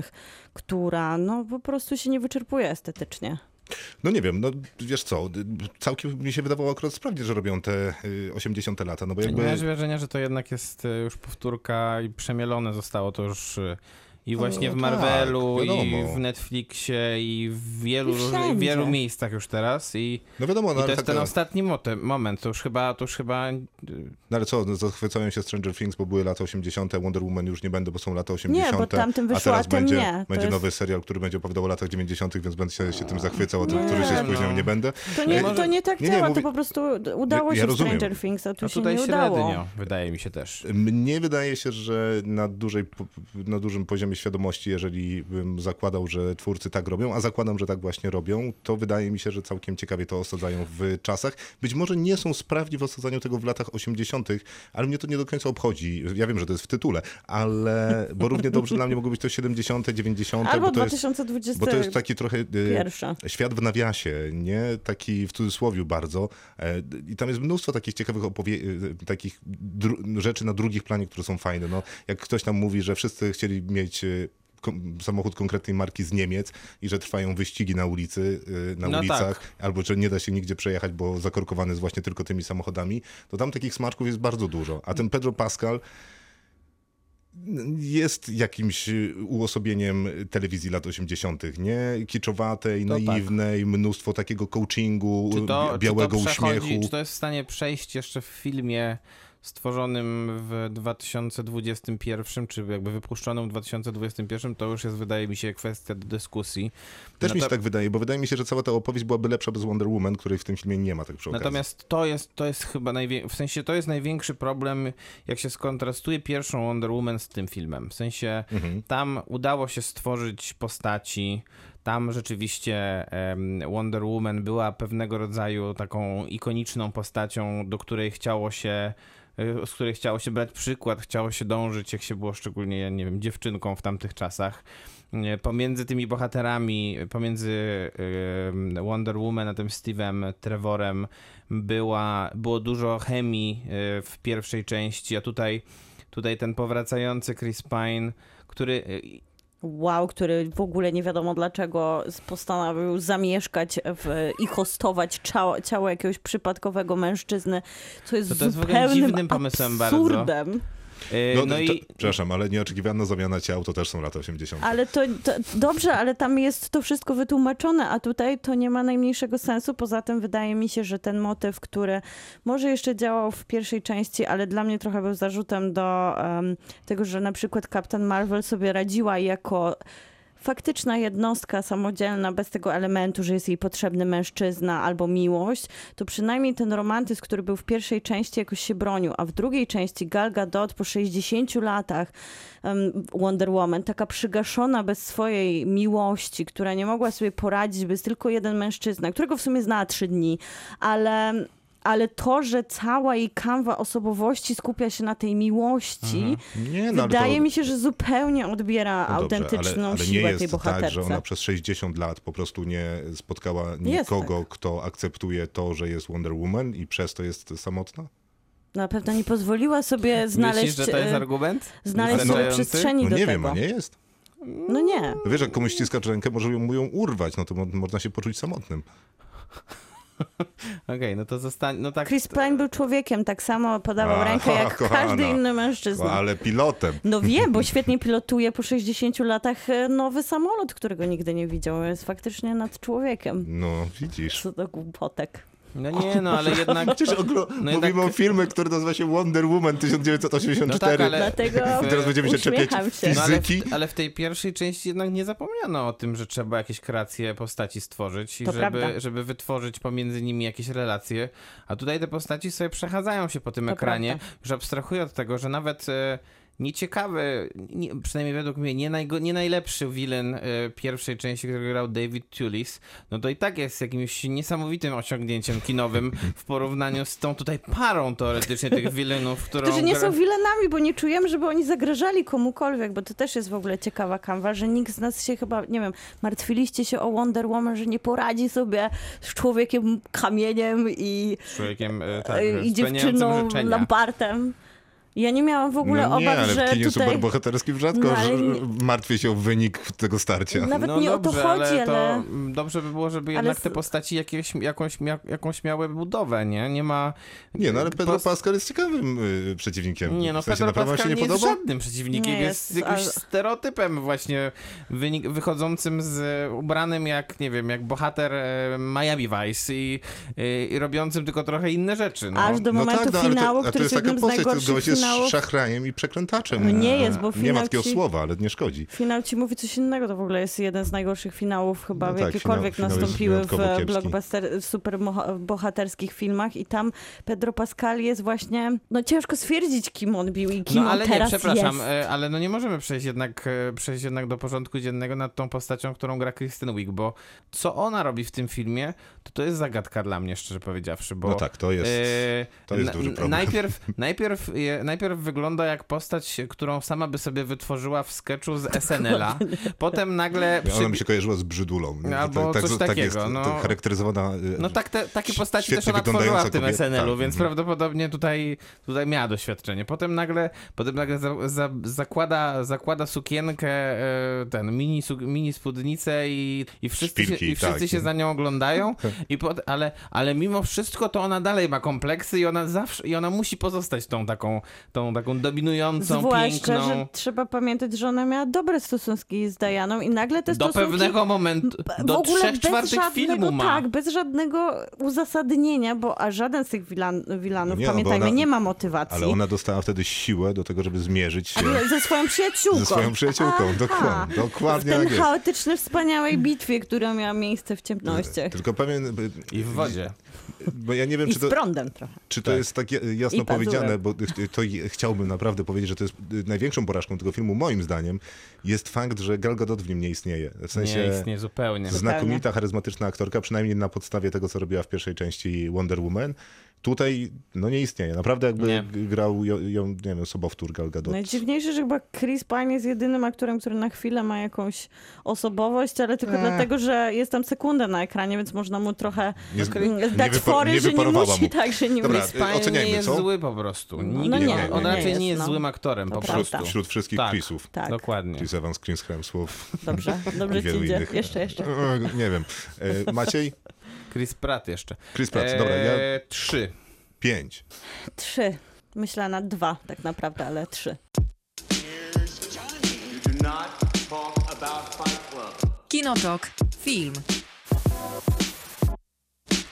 która no po prostu się nie wyczerpuje estetycznie. No nie wiem, no wiesz co, całkiem mi się wydawało akurat sprawdzić, że robią te y, 80 lata, no bo Nie jakby... masz wrażenia, że to jednak jest e, już powtórka i przemielone zostało to już e, i właśnie No w Marvelu, tak, i w Netflixie, i w wielu, I wielu miejscach już teraz. I, No wiadomo, i no, to ale, jest tak, ten ostatni mote- moment. To już chyba, to już chyba e, no ale co, no, zachwycają się Stranger Things, bo były lata 80., Wonder Woman już nie będę, bo są lata 80., Nie, bo tamtym a wyszło, teraz a tym będzie, nie. To będzie jest- nowy serial, który będzie opowiadał o latach 90., więc będę się, się tym zachwycał, a ten, który się spóźniał, no. nie będę. To nie, może- to nie tak nie, nie, działa, mówię- to po prostu udało Ja- ja się rozumiem. Stranger Things, a tu no się tutaj nie udało. średnio, wydaje mi się też. Mnie wydaje się, że na, dużej, na dużym poziomie świadomości, jeżeli bym zakładał, że twórcy tak robią, a zakładam, że tak właśnie robią, to wydaje mi się, że całkiem ciekawie to osadzają w czasach. Być może nie są sprawni w osadzaniu tego w latach 80., ale mnie to nie do końca obchodzi. Ja wiem, że to jest w tytule, ale bo równie dobrze dla mnie mogło być to 70., 90., Albo bo to jest, 2021. bo to jest taki trochę y, Pierwsza. świat w nawiasie, nie? Taki w cudzysłowie bardzo. E, I tam jest mnóstwo takich ciekawych opowie- e, takich rzeczy na drugich planie, które są fajne. No, jak ktoś tam mówi, że wszyscy chcieli mieć kom- samochód konkretnej marki z Niemiec i że trwają wyścigi na ulicy, e, na No ulicach, albo że nie da się nigdzie przejechać, bo zakorkowany jest właśnie tylko tymi samochodami, to tam takich smaczków jest bardzo dużo. A ten Pedro Pascal jest jakimś uosobieniem telewizji lat 80., nie? Kiczowatej, To tak. naiwnej, mnóstwo takiego coachingu, to, białego czy to uśmiechu. Czy to jest w stanie przejść jeszcze w filmie stworzonym w 2021, czy jakby wypuszczonym w 2021, to już jest, wydaje mi się, kwestia do dyskusji. Też mi się tak wydaje, bo wydaje mi się, że cała ta opowieść byłaby lepsza bez Wonder Woman, której w tym filmie nie ma tak przy okazji. Natomiast to jest, to jest chyba największy, w sensie to jest największy problem, jak się skontrastuje pierwszą Wonder Woman z tym filmem. W sensie Mhm. tam udało się stworzyć postaci, tam rzeczywiście Wonder Woman była pewnego rodzaju taką ikoniczną postacią, do której chciało się z której chciało się brać przykład, chciało się dążyć, jak się było szczególnie, nie wiem, dziewczynką w tamtych czasach. Nie, Pomiędzy tymi bohaterami, pomiędzy em, Wonder Woman a tym Steve'em Trevorem była, było dużo chemii y, w pierwszej części, a tutaj, tutaj ten powracający Chris Pine, który y, Wow, który w ogóle nie wiadomo dlaczego postanowił zamieszkać w, i hostować ciało, ciało jakiegoś przypadkowego mężczyzny, co jest To to jest w ogóle zupełnym dziwnym pomysłem bardzo. absurdem. E, No, no to, i Przepraszam, ale nieoczekiwana zamiana ciał to też są lata 80. Ale to, to dobrze, ale tam jest to wszystko wytłumaczone, a tutaj to nie ma najmniejszego sensu. Poza tym wydaje mi się, że ten motyw, który może jeszcze działał w pierwszej części, ale dla mnie trochę był zarzutem do em, tego, że na przykład Captain Marvel sobie radziła jako faktyczna jednostka samodzielna, bez tego elementu, że jest jej potrzebny mężczyzna albo miłość, to przynajmniej ten romantyzm, który był w pierwszej części, jakoś się bronił, a w drugiej części Gal Gadot po 60 latach Wonder Woman, taka przygaszona bez swojej miłości, która nie mogła sobie poradzić, bez tylko jeden mężczyzna, którego w sumie znała trzy dni, ale... Ale to, że cała jej kanwa osobowości skupia się na tej miłości, Nie, no, wydaje to, mi się, że zupełnie odbiera no dobrze, autentyczną ale, ale siłę nie tej jest bohaterce. tak, że ona przez 60 lat po prostu nie spotkała nikogo, tak. kto akceptuje to, że jest Wonder Woman i przez to jest samotna? Na pewno nie pozwoliła sobie znaleźć, myślisz, że to jest e, argument? znaleźć Wystarczający? przestrzeni No do nie tego. wiem, a nie jest? No nie. No wiesz, jak komuś ściskasz rękę, może ją, mu ją urwać, no to mo można się poczuć samotnym. Okej, no to zostań, no tak. Chris Pine był człowiekiem, tak samo podawał A, rękę jak kochana. każdy inny mężczyzna. Ale pilotem. No wiem, bo świetnie pilotuje po 60 latach e, nowy samolot, którego nigdy nie widział. Jest faktycznie nad człowiekiem. No, widzisz. Co do głupotek. No nie, no ale jednak... Przecież ogro... No mówimy jednak- o filmie, który nazywa się Wonder Woman 1984. No tak, ale- Dlatego I teraz będziemy się czepiać się. No ale, fizyki. w, ale w tej pierwszej części jednak nie zapomniano o tym, że trzeba jakieś kreacje postaci stworzyć i To żeby, prawda. żeby wytworzyć pomiędzy nimi jakieś relacje. A tutaj te postaci sobie przechadzają się po tym To ekranie. prawda. Już abstrahuję od tego, że nawet e, nieciekawy, nie, przynajmniej według mnie, nie, najgo, nie najlepszy villain e, pierwszej części, który grał David Tulis, no to i tak jest jakimś niesamowitym osiągnięciem kinowym w porównaniu z tą tutaj parą teoretycznie tych villainów, którą... Którzy nie gra- są wilenami, bo nie czujemy, żeby oni zagrażali komukolwiek, bo to też jest w ogóle ciekawa kanwa, że nikt z nas się chyba, nie wiem, martwiliście się o Wonder Woman, że nie poradzi sobie z człowiekiem kamieniem i, z człowiekiem, e, tak, i spełniającym dziewczyną życzenia. lampartem. Ja nie miałam w ogóle no nie, obaw, ale że w kinie tutaj... superbohaterskim rzadko No, ale martwię się o wynik tego starcia. Nawet no nie dobrze, o to chodzi, ale... to mm, dobrze by było, żeby jednak te postaci jakieś, jakąś, mia, jakąś miały budowę, nie? Nie ma... Nie, no ale Pedro Post- Pascal jest ciekawym y, przeciwnikiem. Nie, no w sensie Pedro Pascal się nie, nie, jest żadnym przeciwnikiem, Nie jest, jest, jakimś ale- stereotypem właśnie wynik, wychodzącym z e, ubranym jak, nie wiem, jak bohater e, Miami Vice i, i, i robiącym tylko trochę inne rzeczy, no. Aż do No momentu tak, no, ale finału, to, to który jest jednym z postać, to najgorszych gość jest finałów. szachrajem i przekrętaczem. Nie jest, bo Nie finał ma takiego ci- słowa, ale nie szkodzi. Finał ci mówi coś innego, to w ogóle jest jeden z najgorszych finałów chyba, No w tak, jakiekolwiek finał- nastąpiły w blockbuster, super bohaterskich filmach i tam Pedro Pascal jest właśnie, no ciężko stwierdzić, kim on bił i kim No ale on nie, teraz przepraszam, jest. e, ale no nie możemy przejść jednak, e, przejść jednak do porządku dziennego nad tą postacią, którą gra Kristen Wiig, bo co ona robi w tym filmie, to to jest zagadka dla mnie, szczerze powiedziawszy, bo... No tak, to jest, e, to jest duży problem. Najpierw, najpierw, je- najpierw wygląda jak postać, którą sama by sobie wytworzyła w sketchu z SNL-a, potem nagle... Ona Przy... mi się kojarzyła z brzydulą. Albo coś tak jest takiego, no. to charakteryzowana. y, No tak, te, takie postaci też ona tworzyła w tym kobieta, SNL-u, tak, więc mhm. prawdopodobnie tutaj, tutaj miała doświadczenie. Potem nagle, potem nagle za, za, zakłada, zakłada sukienkę, e, ten mini, su, mini spódnicę i, i wszyscy, się, Szpilki, i wszyscy tak. się za nią oglądają, i pot, ale, ale mimo wszystko to ona dalej ma kompleksy i ona zawsze, i ona musi pozostać tą taką, tą taką dominującą, Zwłaszcza, piękną. że trzeba pamiętać, że ona miała dobre stosunki z Dianą i nagle te Do stosunki... pewnego momentu, w do ogóle trzech bez czwartych żadnego, filmu ma. Tak, bez żadnego uzasadnienia, bo a żaden z tych wilan, wilanów, Nie, no pamiętajmy, ona- nie ma motywacji. Ale ona dostała wtedy siłę do tego, żeby zmierzyć się Ale ze swoją przyjaciółką. ze swoją przyjaciółką. Aha. Dokładnie, W dokładnie ten tak chaotyczny, wspaniałej bitwie, która miała miejsce w ciemnościach. Tylko pewien, I w wodzie. Bo ja nie wiem, I czy z to, prądem trochę. Czy to Tak. jest tak ja- jasno powiedziane, bo to chciałbym naprawdę powiedzieć, że to jest największą porażką tego filmu, moim zdaniem, jest fakt, że Gal Gadot w nim nie istnieje. W Nie sensie istnieje zupełnie. znakomita, charyzmatyczna aktorka, przynajmniej na podstawie tego, co robiła w pierwszej części Wonder Woman. Tutaj no nie istnieje. Naprawdę jakby Nie. grał ją, ją, nie wiem, sobowtór Gal Gadot. Najdziwniejsze, że chyba Chris Pine jest jedynym aktorem, który na chwilę ma jakąś osobowość, ale tylko dlatego, że jest tam sekundę na ekranie, więc można mu trochę Nie, dać wypa- fory, nie że nie musi mu. tak, że nie Dobra, musi. Pine oceniajmy, nie jest co? zły po prostu. No nie, nie, nie, On nie, raczej nie nie jest, jest no. złym aktorem To po prawda. prostu. Wśród wszystkich Tak. Chrisów. Tak, Dokładnie. Chris Evans, Chris Hemsworth. dobrze, dobrze ci idzie. innych. Jeszcze, jeszcze. E, Nie wiem. E, Maciej? Chris Pratt jeszcze. Chris Pratt, dobra, ja Eee, Trzy. pięć. Trzy. Myślę na dwa tak naprawdę, ale trzy. Kinotok. Film.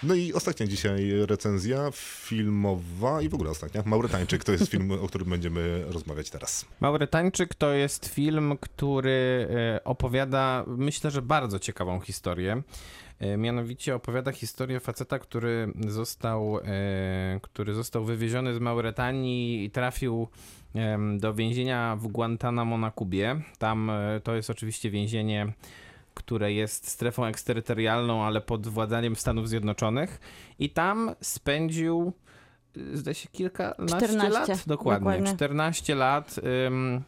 No i ostatnia dzisiaj recenzja filmowa i w ogóle ostatnia. Maurytańczyk to jest film, o którym będziemy rozmawiać teraz. Maurytańczyk to jest film, który e, opowiada, myślę, że bardzo ciekawą historię. E, Mianowicie opowiada historię faceta, który został, e, który został wywieziony z Mauretanii i trafił do więzienia w Guantanamo na Kubie. Tam e, to jest oczywiście więzienie, które jest strefą eksterytorialną, ale pod władzaniem Stanów Zjednoczonych. I tam spędził, zdaje się, kilkanaście 14, lat. Dokładnie, dokładnie. 14 lat. Ym,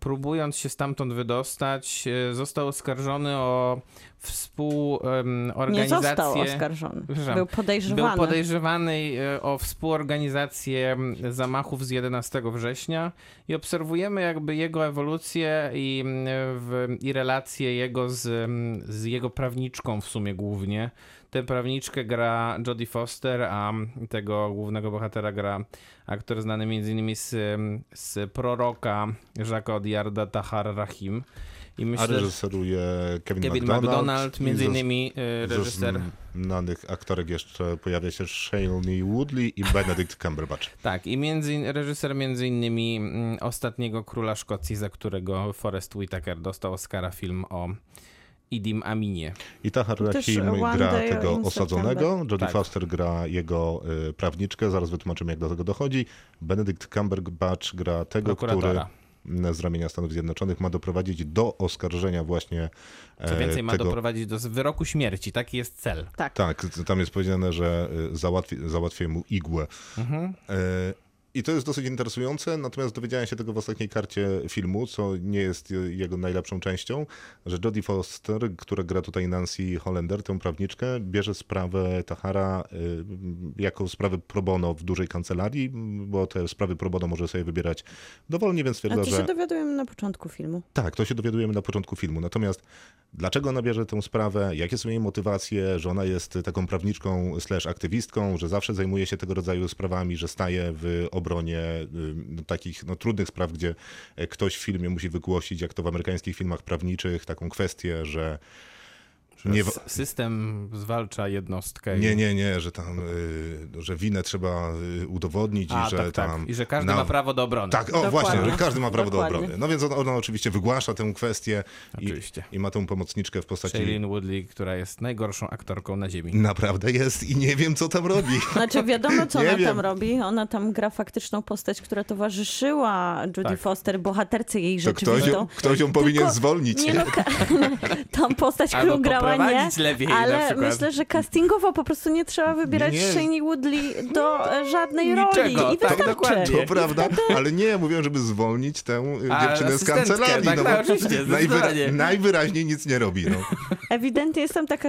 próbując się stamtąd wydostać, e, został oskarżony o Nie współorganizację. został oskarżony. Był Był podejrzewany. podejrzewany e, o współorganizację zamachów z 11 września i obserwujemy jakby jego ewolucję i, w, i relacje jego z, z jego prawniczką w sumie głównie. Tę prawniczkę gra Jodie Foster, a tego głównego bohatera gra aktor znany m.in. z, z proroka Jacques Odiarda Tahar Rahim. I A myślę, że reżyseruje Kevin, Kevin McDonald. McDonald, między innymi e, reżyser znanych aktorek jeszcze pojawia się Shailene Woodley i Benedict Cumberbatch. Tak, i między, reżyser między innymi mm, Ostatniego Króla Szkocji, za którego Forrest Whitaker dostał Oscara film o Idim Aminie. I Tahar Też Rahim gra tego osadzonego, Jodie Tak. Foster gra jego y, prawniczkę, zaraz wytłumaczymy jak do tego dochodzi. Benedict Cumberbatch gra tego, który z ramienia Stanów Zjednoczonych ma doprowadzić do oskarżenia właśnie Co e, więcej, ma tego... doprowadzić do wyroku śmierci. Taki jest cel. Tak. Tak, tam jest powiedziane, że y, załatwi, załatwię mu igłę. Mhm. E, I to jest dosyć interesujące, natomiast dowiedziałem się tego w ostatniej karcie filmu, co nie jest je- jego najlepszą częścią, że Jodie Foster, która gra tutaj Nancy Hollander, tę prawniczkę, bierze sprawę Tahara y, jako sprawę pro bono w dużej kancelarii, bo te sprawy pro bono może sobie wybierać dowolnie, więc A stwierdza, to się że... dowiadujemy na początku filmu. Tak, to się dowiadujemy na początku filmu. Natomiast dlaczego ona bierze tę sprawę, jakie są jej motywacje, że ona jest taką prawniczką slash aktywistką, że zawsze zajmuje się tego rodzaju sprawami, że staje w obronie y, no, takich no, trudnych spraw, gdzie e, ktoś w filmie musi wygłosić, jak to w amerykańskich filmach prawniczych, taką kwestię, że nie, System zwalcza jednostkę. nie, nie, nie, że tam, y, że winę trzeba y, udowodnić A, i że tak, tam... tak. I że każdy na- ma prawo do obrony. Tak, o Dokładnie. właśnie, że każdy ma prawo Dokładnie. do obrony. No więc ona, ona oczywiście wygłasza tę kwestię i, i ma tę pomocniczkę w postaci... Shailene Woodley, która jest najgorszą aktorką na ziemi. Naprawdę jest i nie wiem, co tam robi. Znaczy wiadomo, co ona wiem. tam robi. Ona tam gra faktyczną postać, która towarzyszyła Judy Tak. Foster, bohaterce jej To ktoś, ją- ktoś ją powinien Tylko- zwolnić. Nie no, ka- tą postać, którą grała nie, lepiej ale myślę, że castingowo po prostu nie trzeba wybierać Nie. Shailene Woodley do e, żadnej Niczego, roli i tak, wystarczy. dokładnie. To prawda, ale nie, mówiłem, żeby zwolnić tę A, dziewczynę z kancelarii. tak, no, tak, bo oczywiście, najwyra- najwyraźniej nic nie robi. No. Ewidentnie jest tam taka,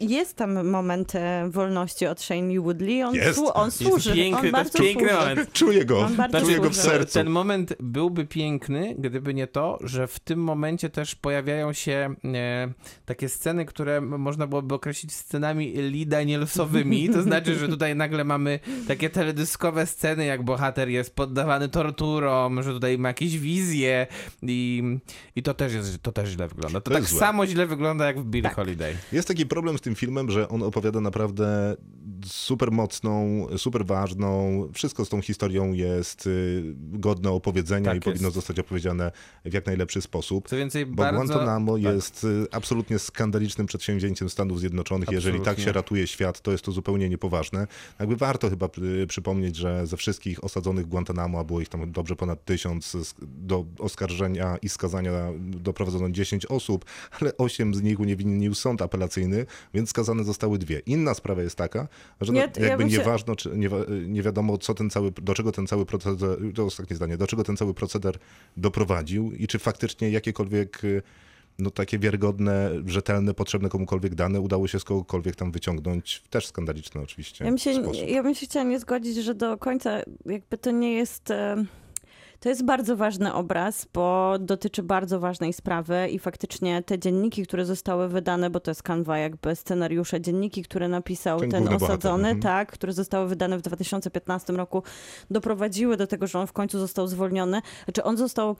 jest tam moment e, wolności od Shailene Woodley. On, Jest. słu- on Jest służy. piękny, on to jest bardzo piękny służy. moment. Czuję go, bardzo czuję go w sercu. Ten moment byłby piękny, gdyby nie to, że w tym momencie też pojawiają się e, takie sceny, które można byłoby określić scenami Lee Danielsowymi. To znaczy, że tutaj nagle mamy takie teledyskowe sceny, jak bohater jest poddawany torturom, że tutaj ma jakieś wizje i, i to też jest, to też źle wygląda. To, To tak jest złe. samo źle wygląda jak w Billie Tak. Holiday. Jest taki problem z tym filmem, że on opowiada naprawdę super mocną, super ważną. Wszystko z tą historią jest y, godne opowiedzenia Tak i powinno jest. zostać opowiedziane w jak najlepszy sposób. Co więcej, Bo bardzo... Guantanamo tak. jest y, absolutnie skandalicznym przedsięwzięciem Stanów Zjednoczonych. Jeżeli tak Absolutnie. się ratuje świat, to jest to zupełnie niepoważne. Jakby warto chyba y, przypomnieć, że ze wszystkich osadzonych w Guantanamo, a było ich tam dobrze ponad tysiąc, do oskarżenia i skazania doprowadzono 10 osób, ale 8 z nich uniewinnił sąd apelacyjny, więc skazane zostały dwie. Inna sprawa jest taka, Że no, Ja- ja jakby bym się- nieważno, czy nie, nie wiadomo, co ten cały, do czego ten cały proceder, to ostatnie zdanie, do czego ten cały proceder doprowadził i czy faktycznie jakiekolwiek y, no, takie wiarygodne, rzetelne, potrzebne komukolwiek dane udało się z kogokolwiek tam wyciągnąć, też skandaliczne oczywiście Ja bym, się, sposób. ja bym się chciała nie zgodzić, że do końca jakby to nie jest... e, To jest bardzo ważny obraz, bo dotyczy bardzo ważnej sprawy i faktycznie te dzienniki, które zostały wydane, bo to jest kanwa jakby scenariusze, dzienniki, które napisał Ten ten, główny bohater, osadzony, mhm. tak, które zostały wydane w 2015 roku, doprowadziły do tego, że on w końcu został zwolniony. Znaczy on został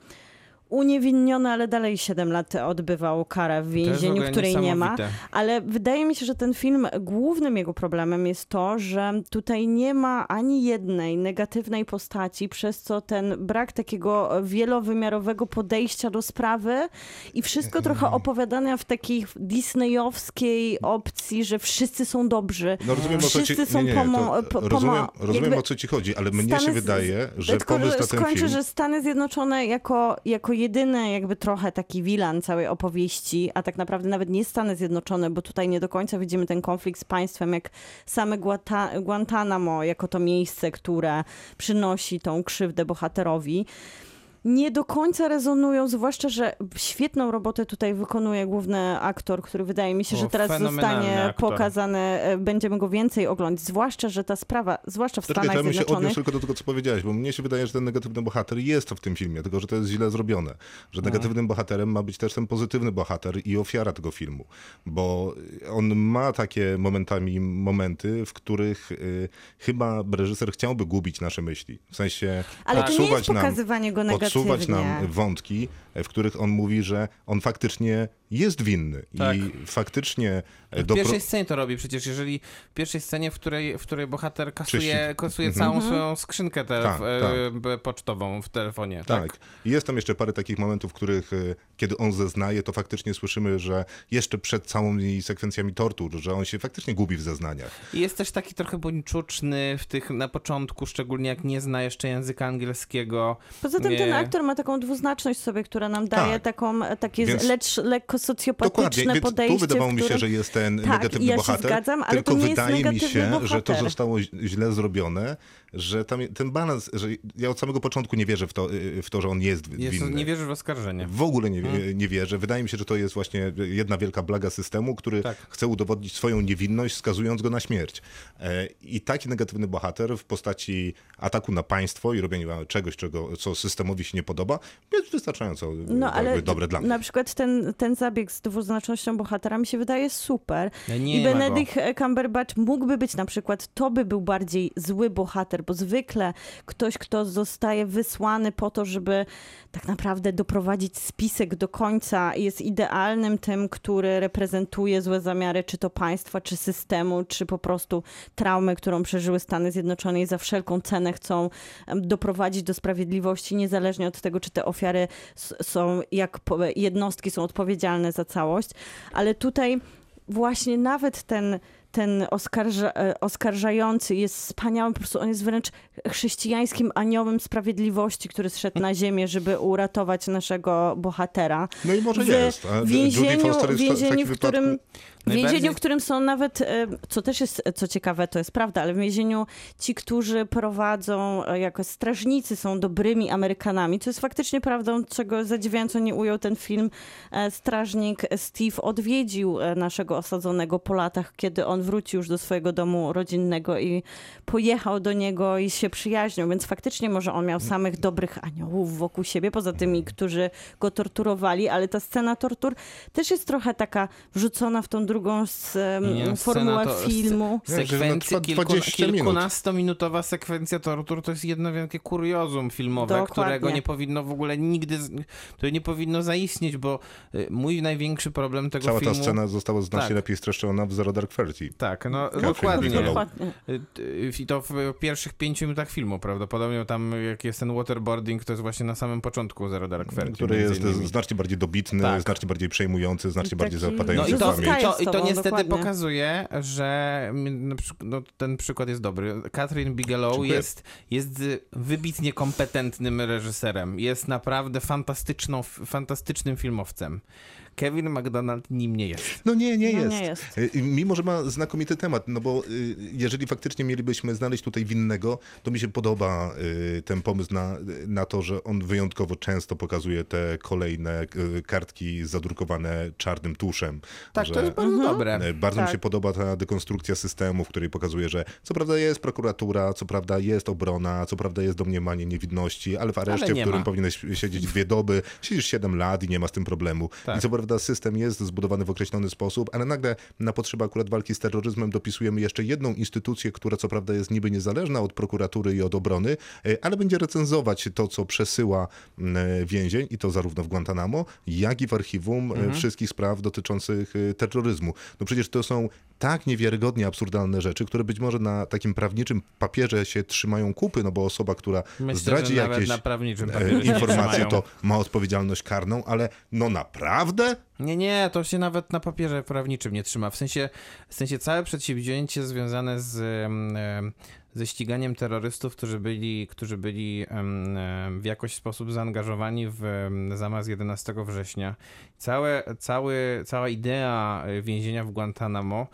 uniewinniony, ale dalej 7 lat odbywał karę w więzieniu, której nie ma. Ale wydaje mi się, że ten film, głównym jego problemem jest to, że tutaj nie ma ani jednej negatywnej postaci, przez co ten brak takiego wielowymiarowego podejścia do sprawy i wszystko trochę opowiadane w takiej disneyowskiej opcji, że wszyscy są dobrzy. No rozumiem, co ci, wszyscy są nie, nie, pomo- to rozumiem, rozumiem o co ci chodzi, ale mnie się Stany- wydaje, że tylko, pomysł na ten skończę, film... że Stany Zjednoczone jako, jako jedyny jakby trochę taki wilan całej opowieści, a tak naprawdę nawet nie Stany Zjednoczone, bo tutaj nie do końca widzimy ten konflikt z państwem, jak same Guata- Guantanamo, jako to miejsce, które przynosi tą krzywdę bohaterowi. Nie do końca rezonują, zwłaszcza, że świetną robotę tutaj wykonuje główny aktor, który wydaje mi się, O, że teraz zostanie aktor. pokazany, e, będziemy go więcej oglądać, zwłaszcza, że ta sprawa, zwłaszcza w Czekaj, Stanach to ja bym się Zjednoczonych, odniósł tylko do tego, co powiedziałeś, bo mnie się wydaje, że ten negatywny bohater jest w tym filmie, tylko że to jest źle zrobione. Że No. negatywnym bohaterem ma być też ten pozytywny bohater i ofiara tego filmu. Bo on ma takie momentami momenty, w których y, chyba reżyser chciałby gubić nasze myśli. W sensie Ale to nie jest odsuwać nam, pokazywanie go negatywnie. Odsuwać nam wątki, w których on mówi, że on faktycznie jest winny Tak. i faktycznie e, W pierwszej scenie to robi przecież, jeżeli w pierwszej scenie, w której, w której bohater kasuje, kasuje Mhm. całą swoją skrzynkę telef- Tak, e, pocztową w telefonie. Tak. Tak. I jest tam jeszcze parę takich momentów, w których e, kiedy on zeznaje, to faktycznie słyszymy, że jeszcze przed całymi sekwencjami tortur, że on się faktycznie gubi w zeznaniach. I jest też taki trochę buńczuczny w tych na początku, szczególnie jak nie zna jeszcze języka angielskiego. Poza tym Nie. ten aktor ma taką dwuznaczność sobie, która nam daje Tak. taką, takie Więc- lecz lekko socjopatyczne Dokładnie, więc podejście. tu wydawało w mi się, którym... że jest ten Tak, negatywny ja się bohater, zgadzam, ale tylko to nie jest wydaje mi się, że to bohater. zostało źle zrobione, że tam ten balans, że ja od samego początku nie wierzę w to, y, w to że on jest Jest, winny. nie wierzysz w oskarżenie. W ogóle nie, Hmm. nie wierzę. Wydaje mi się, że to jest właśnie jedna wielka blaga systemu, który Tak. chce udowodnić swoją niewinność, skazując go na śmierć. E, I taki negatywny bohater w postaci ataku na państwo i robienia czegoś, czego, co systemowi się nie podoba, jest wystarczająco No ale dobre dla mnie. na przykład ten, ten zabieg z dwuznacznością bohatera mi się wydaje super. No I. Benedict Cumberbatch mógłby być na przykład, to by był bardziej zły bohater, bo zwykle ktoś, kto zostaje wysłany po to, żeby tak naprawdę doprowadzić spisek do końca, jest idealnym tym, który reprezentuje złe zamiary, czy to państwa, czy systemu, czy po prostu traumę, którą przeżyły Stany Zjednoczone i za wszelką cenę chcą doprowadzić do sprawiedliwości, niezależnie od tego, czy te ofiary są, jak jednostki są odpowiedzialne za całość. Ale tutaj właśnie nawet ten, ten oskarża, e, oskarżający jest wspaniały, po prostu on jest wręcz chrześcijańskim aniołem sprawiedliwości, który zszedł na ziemię, żeby uratować naszego bohatera. No i może w jest. A więzieniu, jest w więzieniu w którym... wypadku- W więzieniu, w którym są nawet, e, co też jest, co ciekawe, to jest prawda, ale w więzieniu ci, którzy prowadzą e, jako strażnicy są dobrymi Amerykanami, co jest faktycznie prawdą, czego zadziwiająco nie ujął ten film. E, Strażnik Steve odwiedził e, naszego osadzonego po latach, kiedy on wrócił już do swojego domu rodzinnego i pojechał do niego i się przyjaźnił, więc faktycznie może on miał samych dobrych aniołów wokół siebie, poza tymi, którzy go torturowali, ale ta scena tortur też jest trochę taka wrzucona w tą drugą formułę to- filmu. Sekwencja, trwa kilku, 20 minut. kilkunastominutowa sekwencja tortur to jest jedno wielkie kuriozum filmowe, Dokładnie. którego nie powinno w ogóle nigdy, to nie powinno zaistnieć, bo y, mój największy problem tego Cała filmu... ta scena została znacznie Tak. lepiej streszczona w Zero Dark Thirty. Tak, no dokładnie. Y, y, I to w pierwszych pięciu minutach filmu prawdopodobnie tam jak jest ten waterboarding, to jest właśnie na samym początku Zero Dark Thirty. który jest innymi. znacznie bardziej dobitny, Tak. znacznie bardziej przejmujący, znacznie I bardziej taki- No zapadający i w to, pamięć. Zostaje i to, i to niestety dokładnie. pokazuje, że no, ten przykład jest dobry. Catherine Bigelow Dziękuję. jest, jest wybitnie kompetentnym reżyserem. Jest naprawdę fantastyczną, fantastycznym filmowcem. Kevin McDonald nim nie jest. No nie, nie No jest. nie jest. Y, Mimo, że ma znakomity temat, no bo y, jeżeli faktycznie mielibyśmy znaleźć tutaj winnego, to mi się podoba y, ten pomysł na, na to, że on wyjątkowo często pokazuje te kolejne y, kartki zadrukowane czarnym tuszem. Tak, to jest bardzo dobre. E, Bardzo mi Tak. się podoba ta dekonstrukcja systemu, w której pokazuje, że co prawda jest prokuratura, co prawda jest obrona, co prawda jest domniemanie niewidności, ale w areszcie, nie w którym ma. powinieneś siedzieć dwie doby, siedzisz 7 lat i nie ma z tym problemu. Tak. I co prawda system jest zbudowany w określony sposób, ale nagle na potrzeby akurat walki z terroryzmem dopisujemy jeszcze jedną instytucję, która co prawda jest niby niezależna od prokuratury i od obrony, e, ale będzie recenzować to, co przesyła e, więzień i to zarówno w Guantanamo, jak i w archiwum e, wszystkich spraw dotyczących terroryzmu. No przecież to są tak niewiarygodnie absurdalne rzeczy, które być może na takim prawniczym papierze się trzymają kupy, no bo osoba, która Myślę, zdradzi jakieś informacje, to ma odpowiedzialność karną, ale no naprawdę? Nie, nie, to się nawet na papierze prawniczym nie trzyma. W sensie, w sensie całe przedsięwzięcie związane z, ze ściganiem terrorystów, którzy byli, którzy byli w jakoś sposób zaangażowani w zamach z 11 września. Całe, cały, cała idea e, więzienia w Guantanamo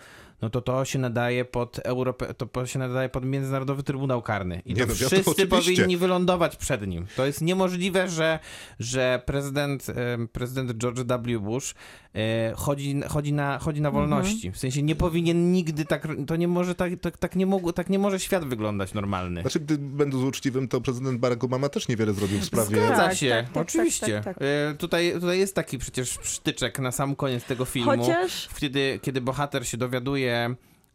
no to to się nadaje pod Europę, to się nadaje pod Międzynarodowy Trybunał Karny. I Nie, to no, ja to wszyscy oczywiście. powinni wylądować przed nim. To jest niemożliwe, że, że prezydent, prezydent George W. Bush e, chodzi, chodzi, na, chodzi na wolności. W sensie nie powinien nigdy tak, to nie może tak, tak, tak, nie mógł, tak nie może świat wyglądać normalny. Znaczy, gdy będąc uczciwym, to prezydent Barack Obama też niewiele zrobił w sprawie... Zgadza Tak, się, tak, tak, oczywiście. tak, tak, E, Tutaj, tutaj jest taki przecież sztyczek na sam koniec tego filmu, Chociaż kiedy, kiedy bohater się dowiaduje,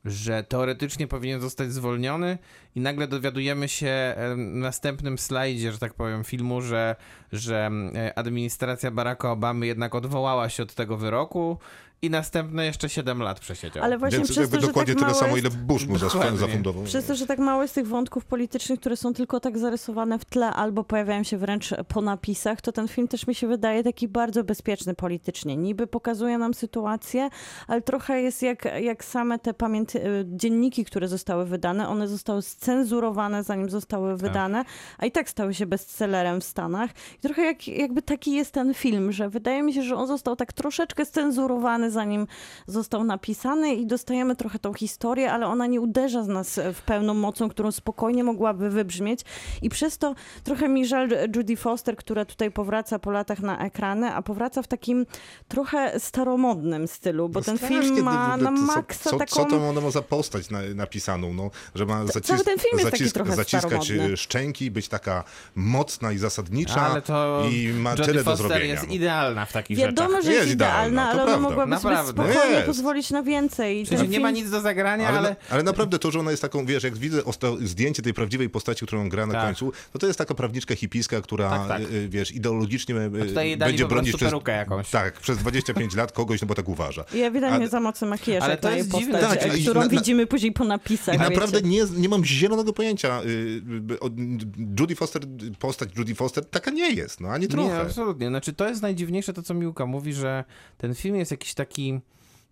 że teoretycznie powinien zostać zwolniony i nagle dowiadujemy się e, w następnym slajdzie, że tak powiem, filmu, że, że e, administracja Baracka Obamy jednak odwołała się od tego wyroku i następne jeszcze 7 lat przesiedział. Ale właśnie Więc przez jakby to, że dokładnie tak tyle samo, jest... ile Bush mu Dokładnie. zafundował. Przez to, że tak mało jest tych wątków politycznych, które są tylko tak zarysowane w tle albo pojawiają się wręcz po napisach, to ten film też mi się wydaje taki bardzo bezpieczny politycznie. Niby pokazuje nam sytuację, ale trochę jest jak, jak same te pamięty, y, dzienniki, które zostały wydane. One zostały scenzurowane zanim zostały wydane, a i tak stały się bestsellerem w Stanach. I trochę jak, jakby taki jest ten film, że wydaje mi się, że on został tak troszeczkę scenzurowany zanim został napisany i dostajemy trochę tą historię, ale ona nie uderza z nas w pełną mocą, którą spokojnie mogłaby wybrzmieć i przez to trochę mi żal Judy Foster, która tutaj powraca po latach na ekrany, a powraca w takim trochę staromodnym stylu, bo No ten film ma na maksa co, taką... Co to ona ma za postać na, napisaną, no, że ma zacis- cały ten film jest taki trochę zaciskać staromodny. e, szczęki, być taka mocna i zasadnicza Ale to i ma tyle do Foster zrobienia. jest no. idealna w takich Wiadomo, rzeczach. że jest, Jest idealna, ale ona mogłaby sobie Naprawdę. spokojnie Jest. pozwolić na więcej. Nie ma nic do zagrania, Ale, ale... ale... ale naprawdę to, że ona jest taką, wiesz, jak widzę zdjęcie tej prawdziwej postaci, którą gra na Tak. końcu, to to jest taka prawniczka hipiska, która, Tak, tak. y, y, wiesz, ideologicznie y, tutaj jej dali będzie bronić przez... jakąś. Tak, przez 25 lat kogoś, no bo tak uważa. I ewidentnie Ale- za mocny makijaż, Ale to na jest dziwne. postać, Tak, którą na- na- widzimy później po napisach. I naprawdę nie, nie mam zielonego pojęcia. Judy Foster, postać Judy Foster taka nie jest, no ani Nie, trochę. absolutnie. Znaczy, to jest najdziwniejsze to, co Miłka mówi, że ten film jest jakiś taki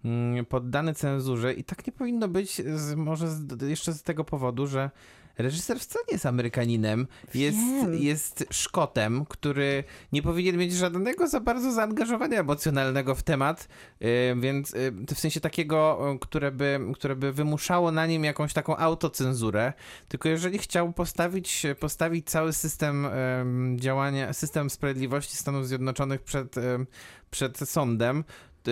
mm, poddany cenzurze i tak nie powinno być z, może z, jeszcze z tego powodu, że reżyser wcale nie jest Amerykaninem, jest, Wiem. jest Szkotem, który nie powinien mieć żadnego za bardzo zaangażowania emocjonalnego w temat, y, więc y, w sensie takiego, y, które by, które by wymuszało na nim jakąś taką autocenzurę, tylko jeżeli chciał postawić, postawić cały system em, działania, system sprawiedliwości Stanów Zjednoczonych przed, przed sądem,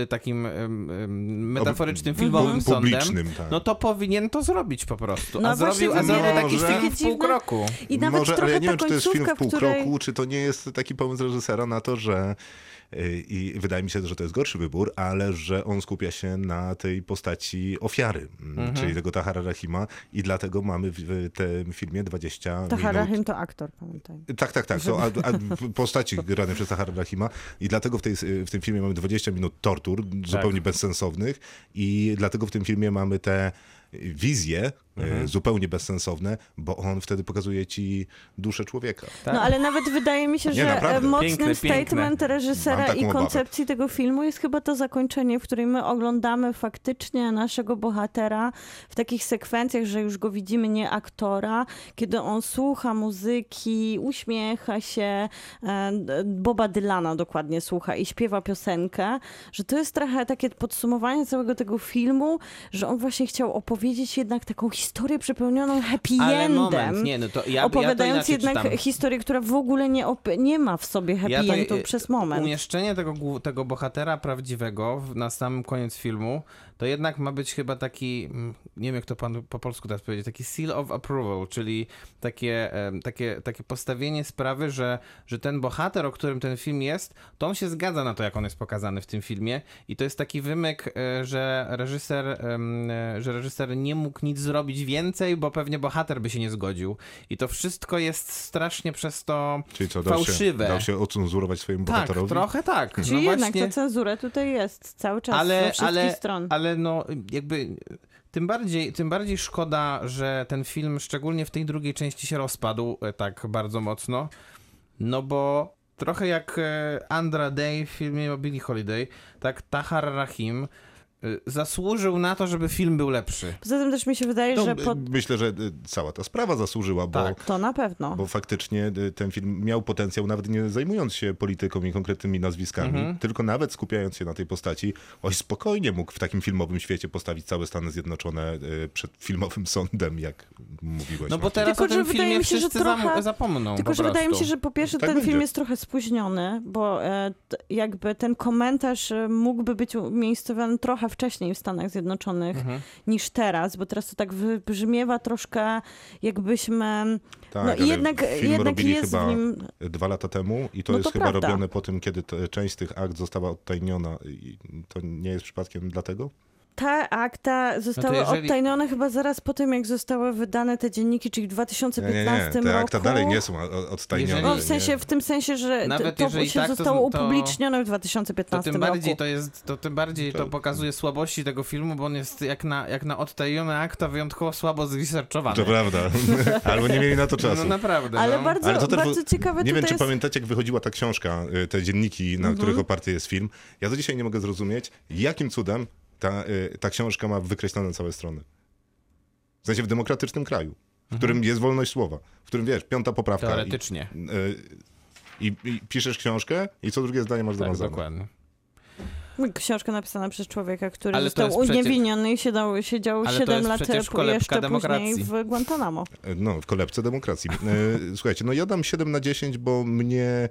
takim em, em, metaforycznym, filmowym sądem, publicznym, tak. no to powinien to zrobić po prostu. No a zrobił, a zrobił taki film w pół kroku. I nawet Może, trochę ale ja nie wiem, czy to jest film w pół której... kroku, czy to nie jest taki pomysł reżysera na to, że y, i wydaje mi się, że to jest gorszy wybór, ale że on skupia się na tej postaci ofiary, mm, Mhm. czyli tego Tahara Rahima i dlatego mamy w, w tym filmie 20 Tahar minut. Rahim to aktor, pamiętaj. Tak, tak, tak. Są, a, a postaci grane przez Tahara Rahima i dlatego w, tej, w tym filmie mamy 20 minut tortur, zupełnie bezsensownych i dlatego w tym filmie mamy te wizje Mhm. zupełnie bezsensowne, bo on wtedy pokazuje ci duszę człowieka. Tak. No ale nawet wydaje mi się, Nie, że e, naprawdę. mocnym Piękne, piękne. statement reżysera Mam taką i obawę. koncepcji tego filmu jest chyba to zakończenie, w którym my oglądamy faktycznie naszego bohatera w takich sekwencjach, że już go widzimy nie aktora, kiedy on słucha muzyki, uśmiecha się, e, Boba Dylana dokładnie słucha i śpiewa piosenkę, że to jest trochę takie podsumowanie całego tego filmu, że on właśnie chciał opowiedzieć jednak taką historię przepełnioną happy Ale endem moment, nie, no to ja, ja to opowiadając jednak czytam. historię, która w ogóle nie, nie ma w sobie happy Ja to, endu przez moment. Umieszczenie tego, tego bohatera prawdziwego na samym koniec filmu, to jednak ma być chyba taki, mm, nie wiem jak to pan po polsku teraz powiedzieć, taki seal of approval, czyli takie, takie, takie postawienie sprawy, że, że ten bohater, o którym ten film jest, to on się zgadza na to, jak on jest pokazany w tym filmie i to jest taki wymyk, e, że reżyser, e, że reżyser nie mógł nic zrobić więcej, bo pewnie bohater by się nie zgodził. I to wszystko jest strasznie przez to Czyli co, dał fałszywe. się, dał się ocenzurować swojemu tak, bohaterowi? trochę tak. Czyli no jednak właśnie, ta cenzura tutaj jest cały czas ze ale, wszystkich ale, stron. ale no jakby tym bardziej, tym bardziej szkoda, że ten film szczególnie w tej drugiej części się rozpadł e, tak bardzo mocno, no bo trochę jak e, Andra Day w filmie o Billie Holiday, tak Tahar Rahim zasłużył na to, żeby film był lepszy. Poza tym też mi się wydaje, No, że po... Myślę, że y, cała ta sprawa zasłużyła, bo, Tak. to na pewno. bo faktycznie y, ten film miał potencjał, nawet nie zajmując się polityką i konkretnymi nazwiskami, Mhm. tylko nawet skupiając się na tej postaci, oj spokojnie mógł w takim filmowym świecie postawić całe Stany Zjednoczone y, przed filmowym sądem, jak mówiłeś. No bo teraz Tylko, o tym że wydaje filmie mi się, że wszyscy trochę- zapomną Tylko, po że wydaje mi się, że po pierwsze Tak ten będzie. film jest trochę spóźniony, bo e, jakby ten komentarz e, mógłby być umiejscowiony trochę wcześniej w Stanach Zjednoczonych Mhm. niż teraz, bo teraz to tak wybrzmiewa troszkę jakbyśmy... tak, no i jednak, film jednak jest chyba w nim... dwa lata temu i to No jest to chyba prawda. robione po tym, kiedy te, część z tych akt została odtajniona i to nie jest przypadkiem dlatego? Te akta zostały jeżeli- odtajnione chyba zaraz po tym, jak zostały wydane te dzienniki, czyli w Nie, 2015 nie, nie. Te roku. akta dalej nie są odtajnione. Jeżeli- No w sensie, nie. w tym sensie, że Nawet to jeżeli się tak, to- zostało to- upublicznione w To 2015 tym bardziej roku. to jest, to tym bardziej to To- pokazuje słabości tego filmu, bo on jest jak na, jak na odtajnione akta wyjątkowo słabo zresearchowany. To prawda. Albo nie mieli na to czasu. No naprawdę, Ale no. bardzo, Ale to bardzo ciekawe Nie wiem, czy jest... pamiętacie, jak wychodziła ta książka, y, te dzienniki, na których oparty jest film. Ja do dzisiaj nie mogę zrozumieć, jakim cudem ta, y, ta książka ma wykreślone całe strony. W sensie w demokratycznym kraju, w którym jest wolność słowa, w którym wiesz, piąta poprawka. Teoretycznie. I, y, i, i piszesz książkę i co drugie zdanie masz Tak, zamazane. dokładnie. Książka napisana przez człowieka, który Ale został uniewinniony i siedział, siedział Ale to 7 jest lat przecież jeszcze demokracji. później w Guantanamo. No, w kolebce demokracji. E, Słuchajcie, no ja dam 7 na 10, bo mnie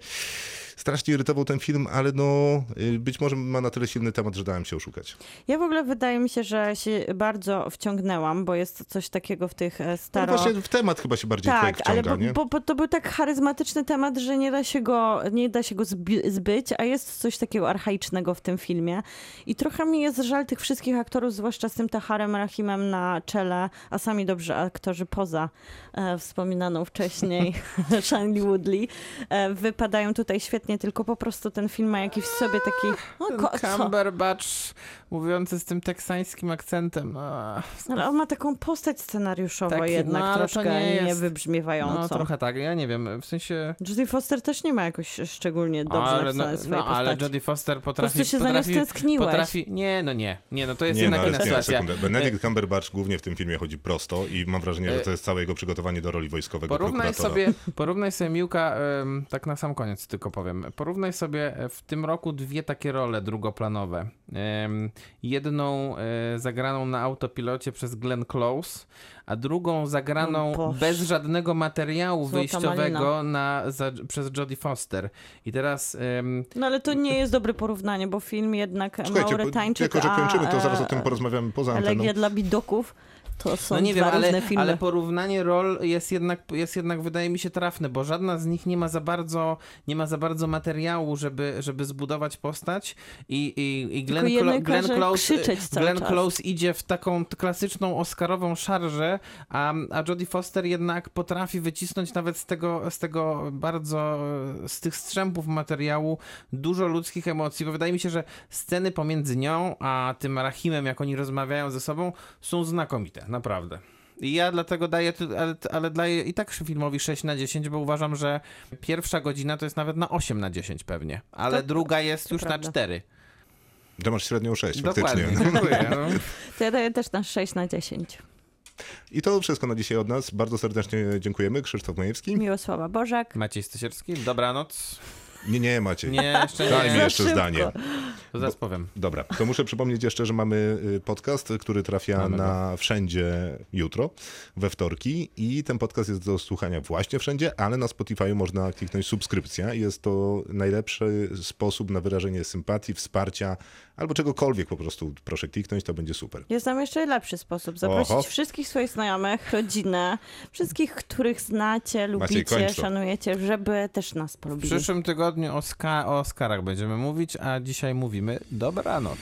strasznie irytował ten film, ale no y, być może ma na tyle silny temat, że dałem się oszukać. Ja w ogóle wydaje mi się, że się bardzo wciągnęłam, bo jest coś takiego w tych e, No staro... właśnie w temat chyba się bardziej Tak, człowiek ale wciąga, bo, nie? bo, bo to był tak charyzmatyczny temat, że nie da się go, nie da się go zbyć, a jest coś takiego archaicznego w tym filmie. I trochę mi jest żal tych wszystkich aktorów, zwłaszcza z tym Taharem Rahimem na czele, a sami dobrzy aktorzy poza e, wspominaną wcześniej Shailene Woodley, e, wypadają tutaj świetnie, tylko po prostu ten film ma jakiś w sobie taki... No, Ten co? Cumberbatch mówiący z tym teksańskim akcentem. A, Ale on ma taką postać scenariuszowo Tak, jednak no, ale to troszkę nie jest- niewybrzmiewającą. no trochę tak, ja nie wiem, w sensie... Jodie Foster też nie ma jakoś szczególnie dobrze ale, napisanej no, swojej no, ale postaci. Jodie Foster Po potrafi... prostu się za nią potrafi, stęskniłeś. potrafi, Nie, no nie. Nie, no to jest Nie, no, jednak ale inna sytuacja. Benedict Cumberbatch głównie w tym filmie chodzi prosto i mam wrażenie, że to jest całe jego przygotowanie do roli wojskowego Porównaj sobie, porównaj sobie Miłka, tak na sam koniec tylko powiem. Porównaj sobie e, w tym roku dwie takie role drugoplanowe. Jedną e, zagraną na autopilocie przez Glenn Close, a drugą zagraną Boże. bez żadnego materiału Złota wyjściowego na, za, przez Jodie Foster. I teraz em, No ale to nie jest dobre porównanie, bo film jednak Słuchajcie, Maurytańczyk, jako że kończymy, to zaraz o tym e, porozmawiamy poza anteną. Elegia dla bidoków to są No nie wiem, dwa ale, różne filmy. ale porównanie rol jest jednak, jest jednak, wydaje mi się, trafne, bo żadna z nich nie ma za bardzo, nie ma za bardzo materiału, żeby, żeby zbudować postać i, i, i Glenn jednej Glenn Close, Glenn. Close idzie w taką klasyczną oscarową szarżę, a, a Jodie Foster jednak potrafi wycisnąć nawet z tego, z tego bardzo, z tych strzępów materiału dużo ludzkich emocji, bo wydaje mi się, że sceny pomiędzy nią a tym Rahimem, jak oni rozmawiają ze sobą, są znakomite, naprawdę. I ja dlatego daję, ale, ale daję i tak filmowi 6 na 10, bo uważam, że pierwsza godzina to jest nawet na 8 na 10 pewnie, ale To- druga jest już prawda. na 4. To masz średnią 6 faktycznie. Dziękuję. No. To ja daję też na 6 na 10. I to wszystko na dzisiaj od nas. Bardzo serdecznie dziękujemy. Krzysztof Majewski. Miłosława Bożak. Maciej Stasierski, dobranoc. Nie, nie, Maciej. Nie, jeszcze Daj mi nie. jeszcze szybko. zdanie. To zaraz powiem. Dobra, to muszę przypomnieć jeszcze, że mamy y, podcast, który trafia Mamy go. na wszędzie jutro, we wtorki i ten podcast jest do słuchania właśnie wszędzie, ale na Spotify można kliknąć subskrypcja. Jest to najlepszy sposób na wyrażenie sympatii, wsparcia albo czegokolwiek po prostu. Proszę kliknąć, to będzie super. Jest tam jeszcze lepszy sposób. Zaprosić Oho. wszystkich swoich znajomych, rodzinę, wszystkich, których znacie, lubicie, to. szanujecie, żeby też nas W polubili. przyszłym tygodniu o, ska- o Oscarach będziemy mówić, a dzisiaj mówimy dobranoc.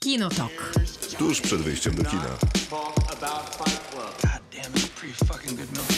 Kinotok. Tuż przed wyjściem do kina. God damn, it's pretty fucking good milkshake.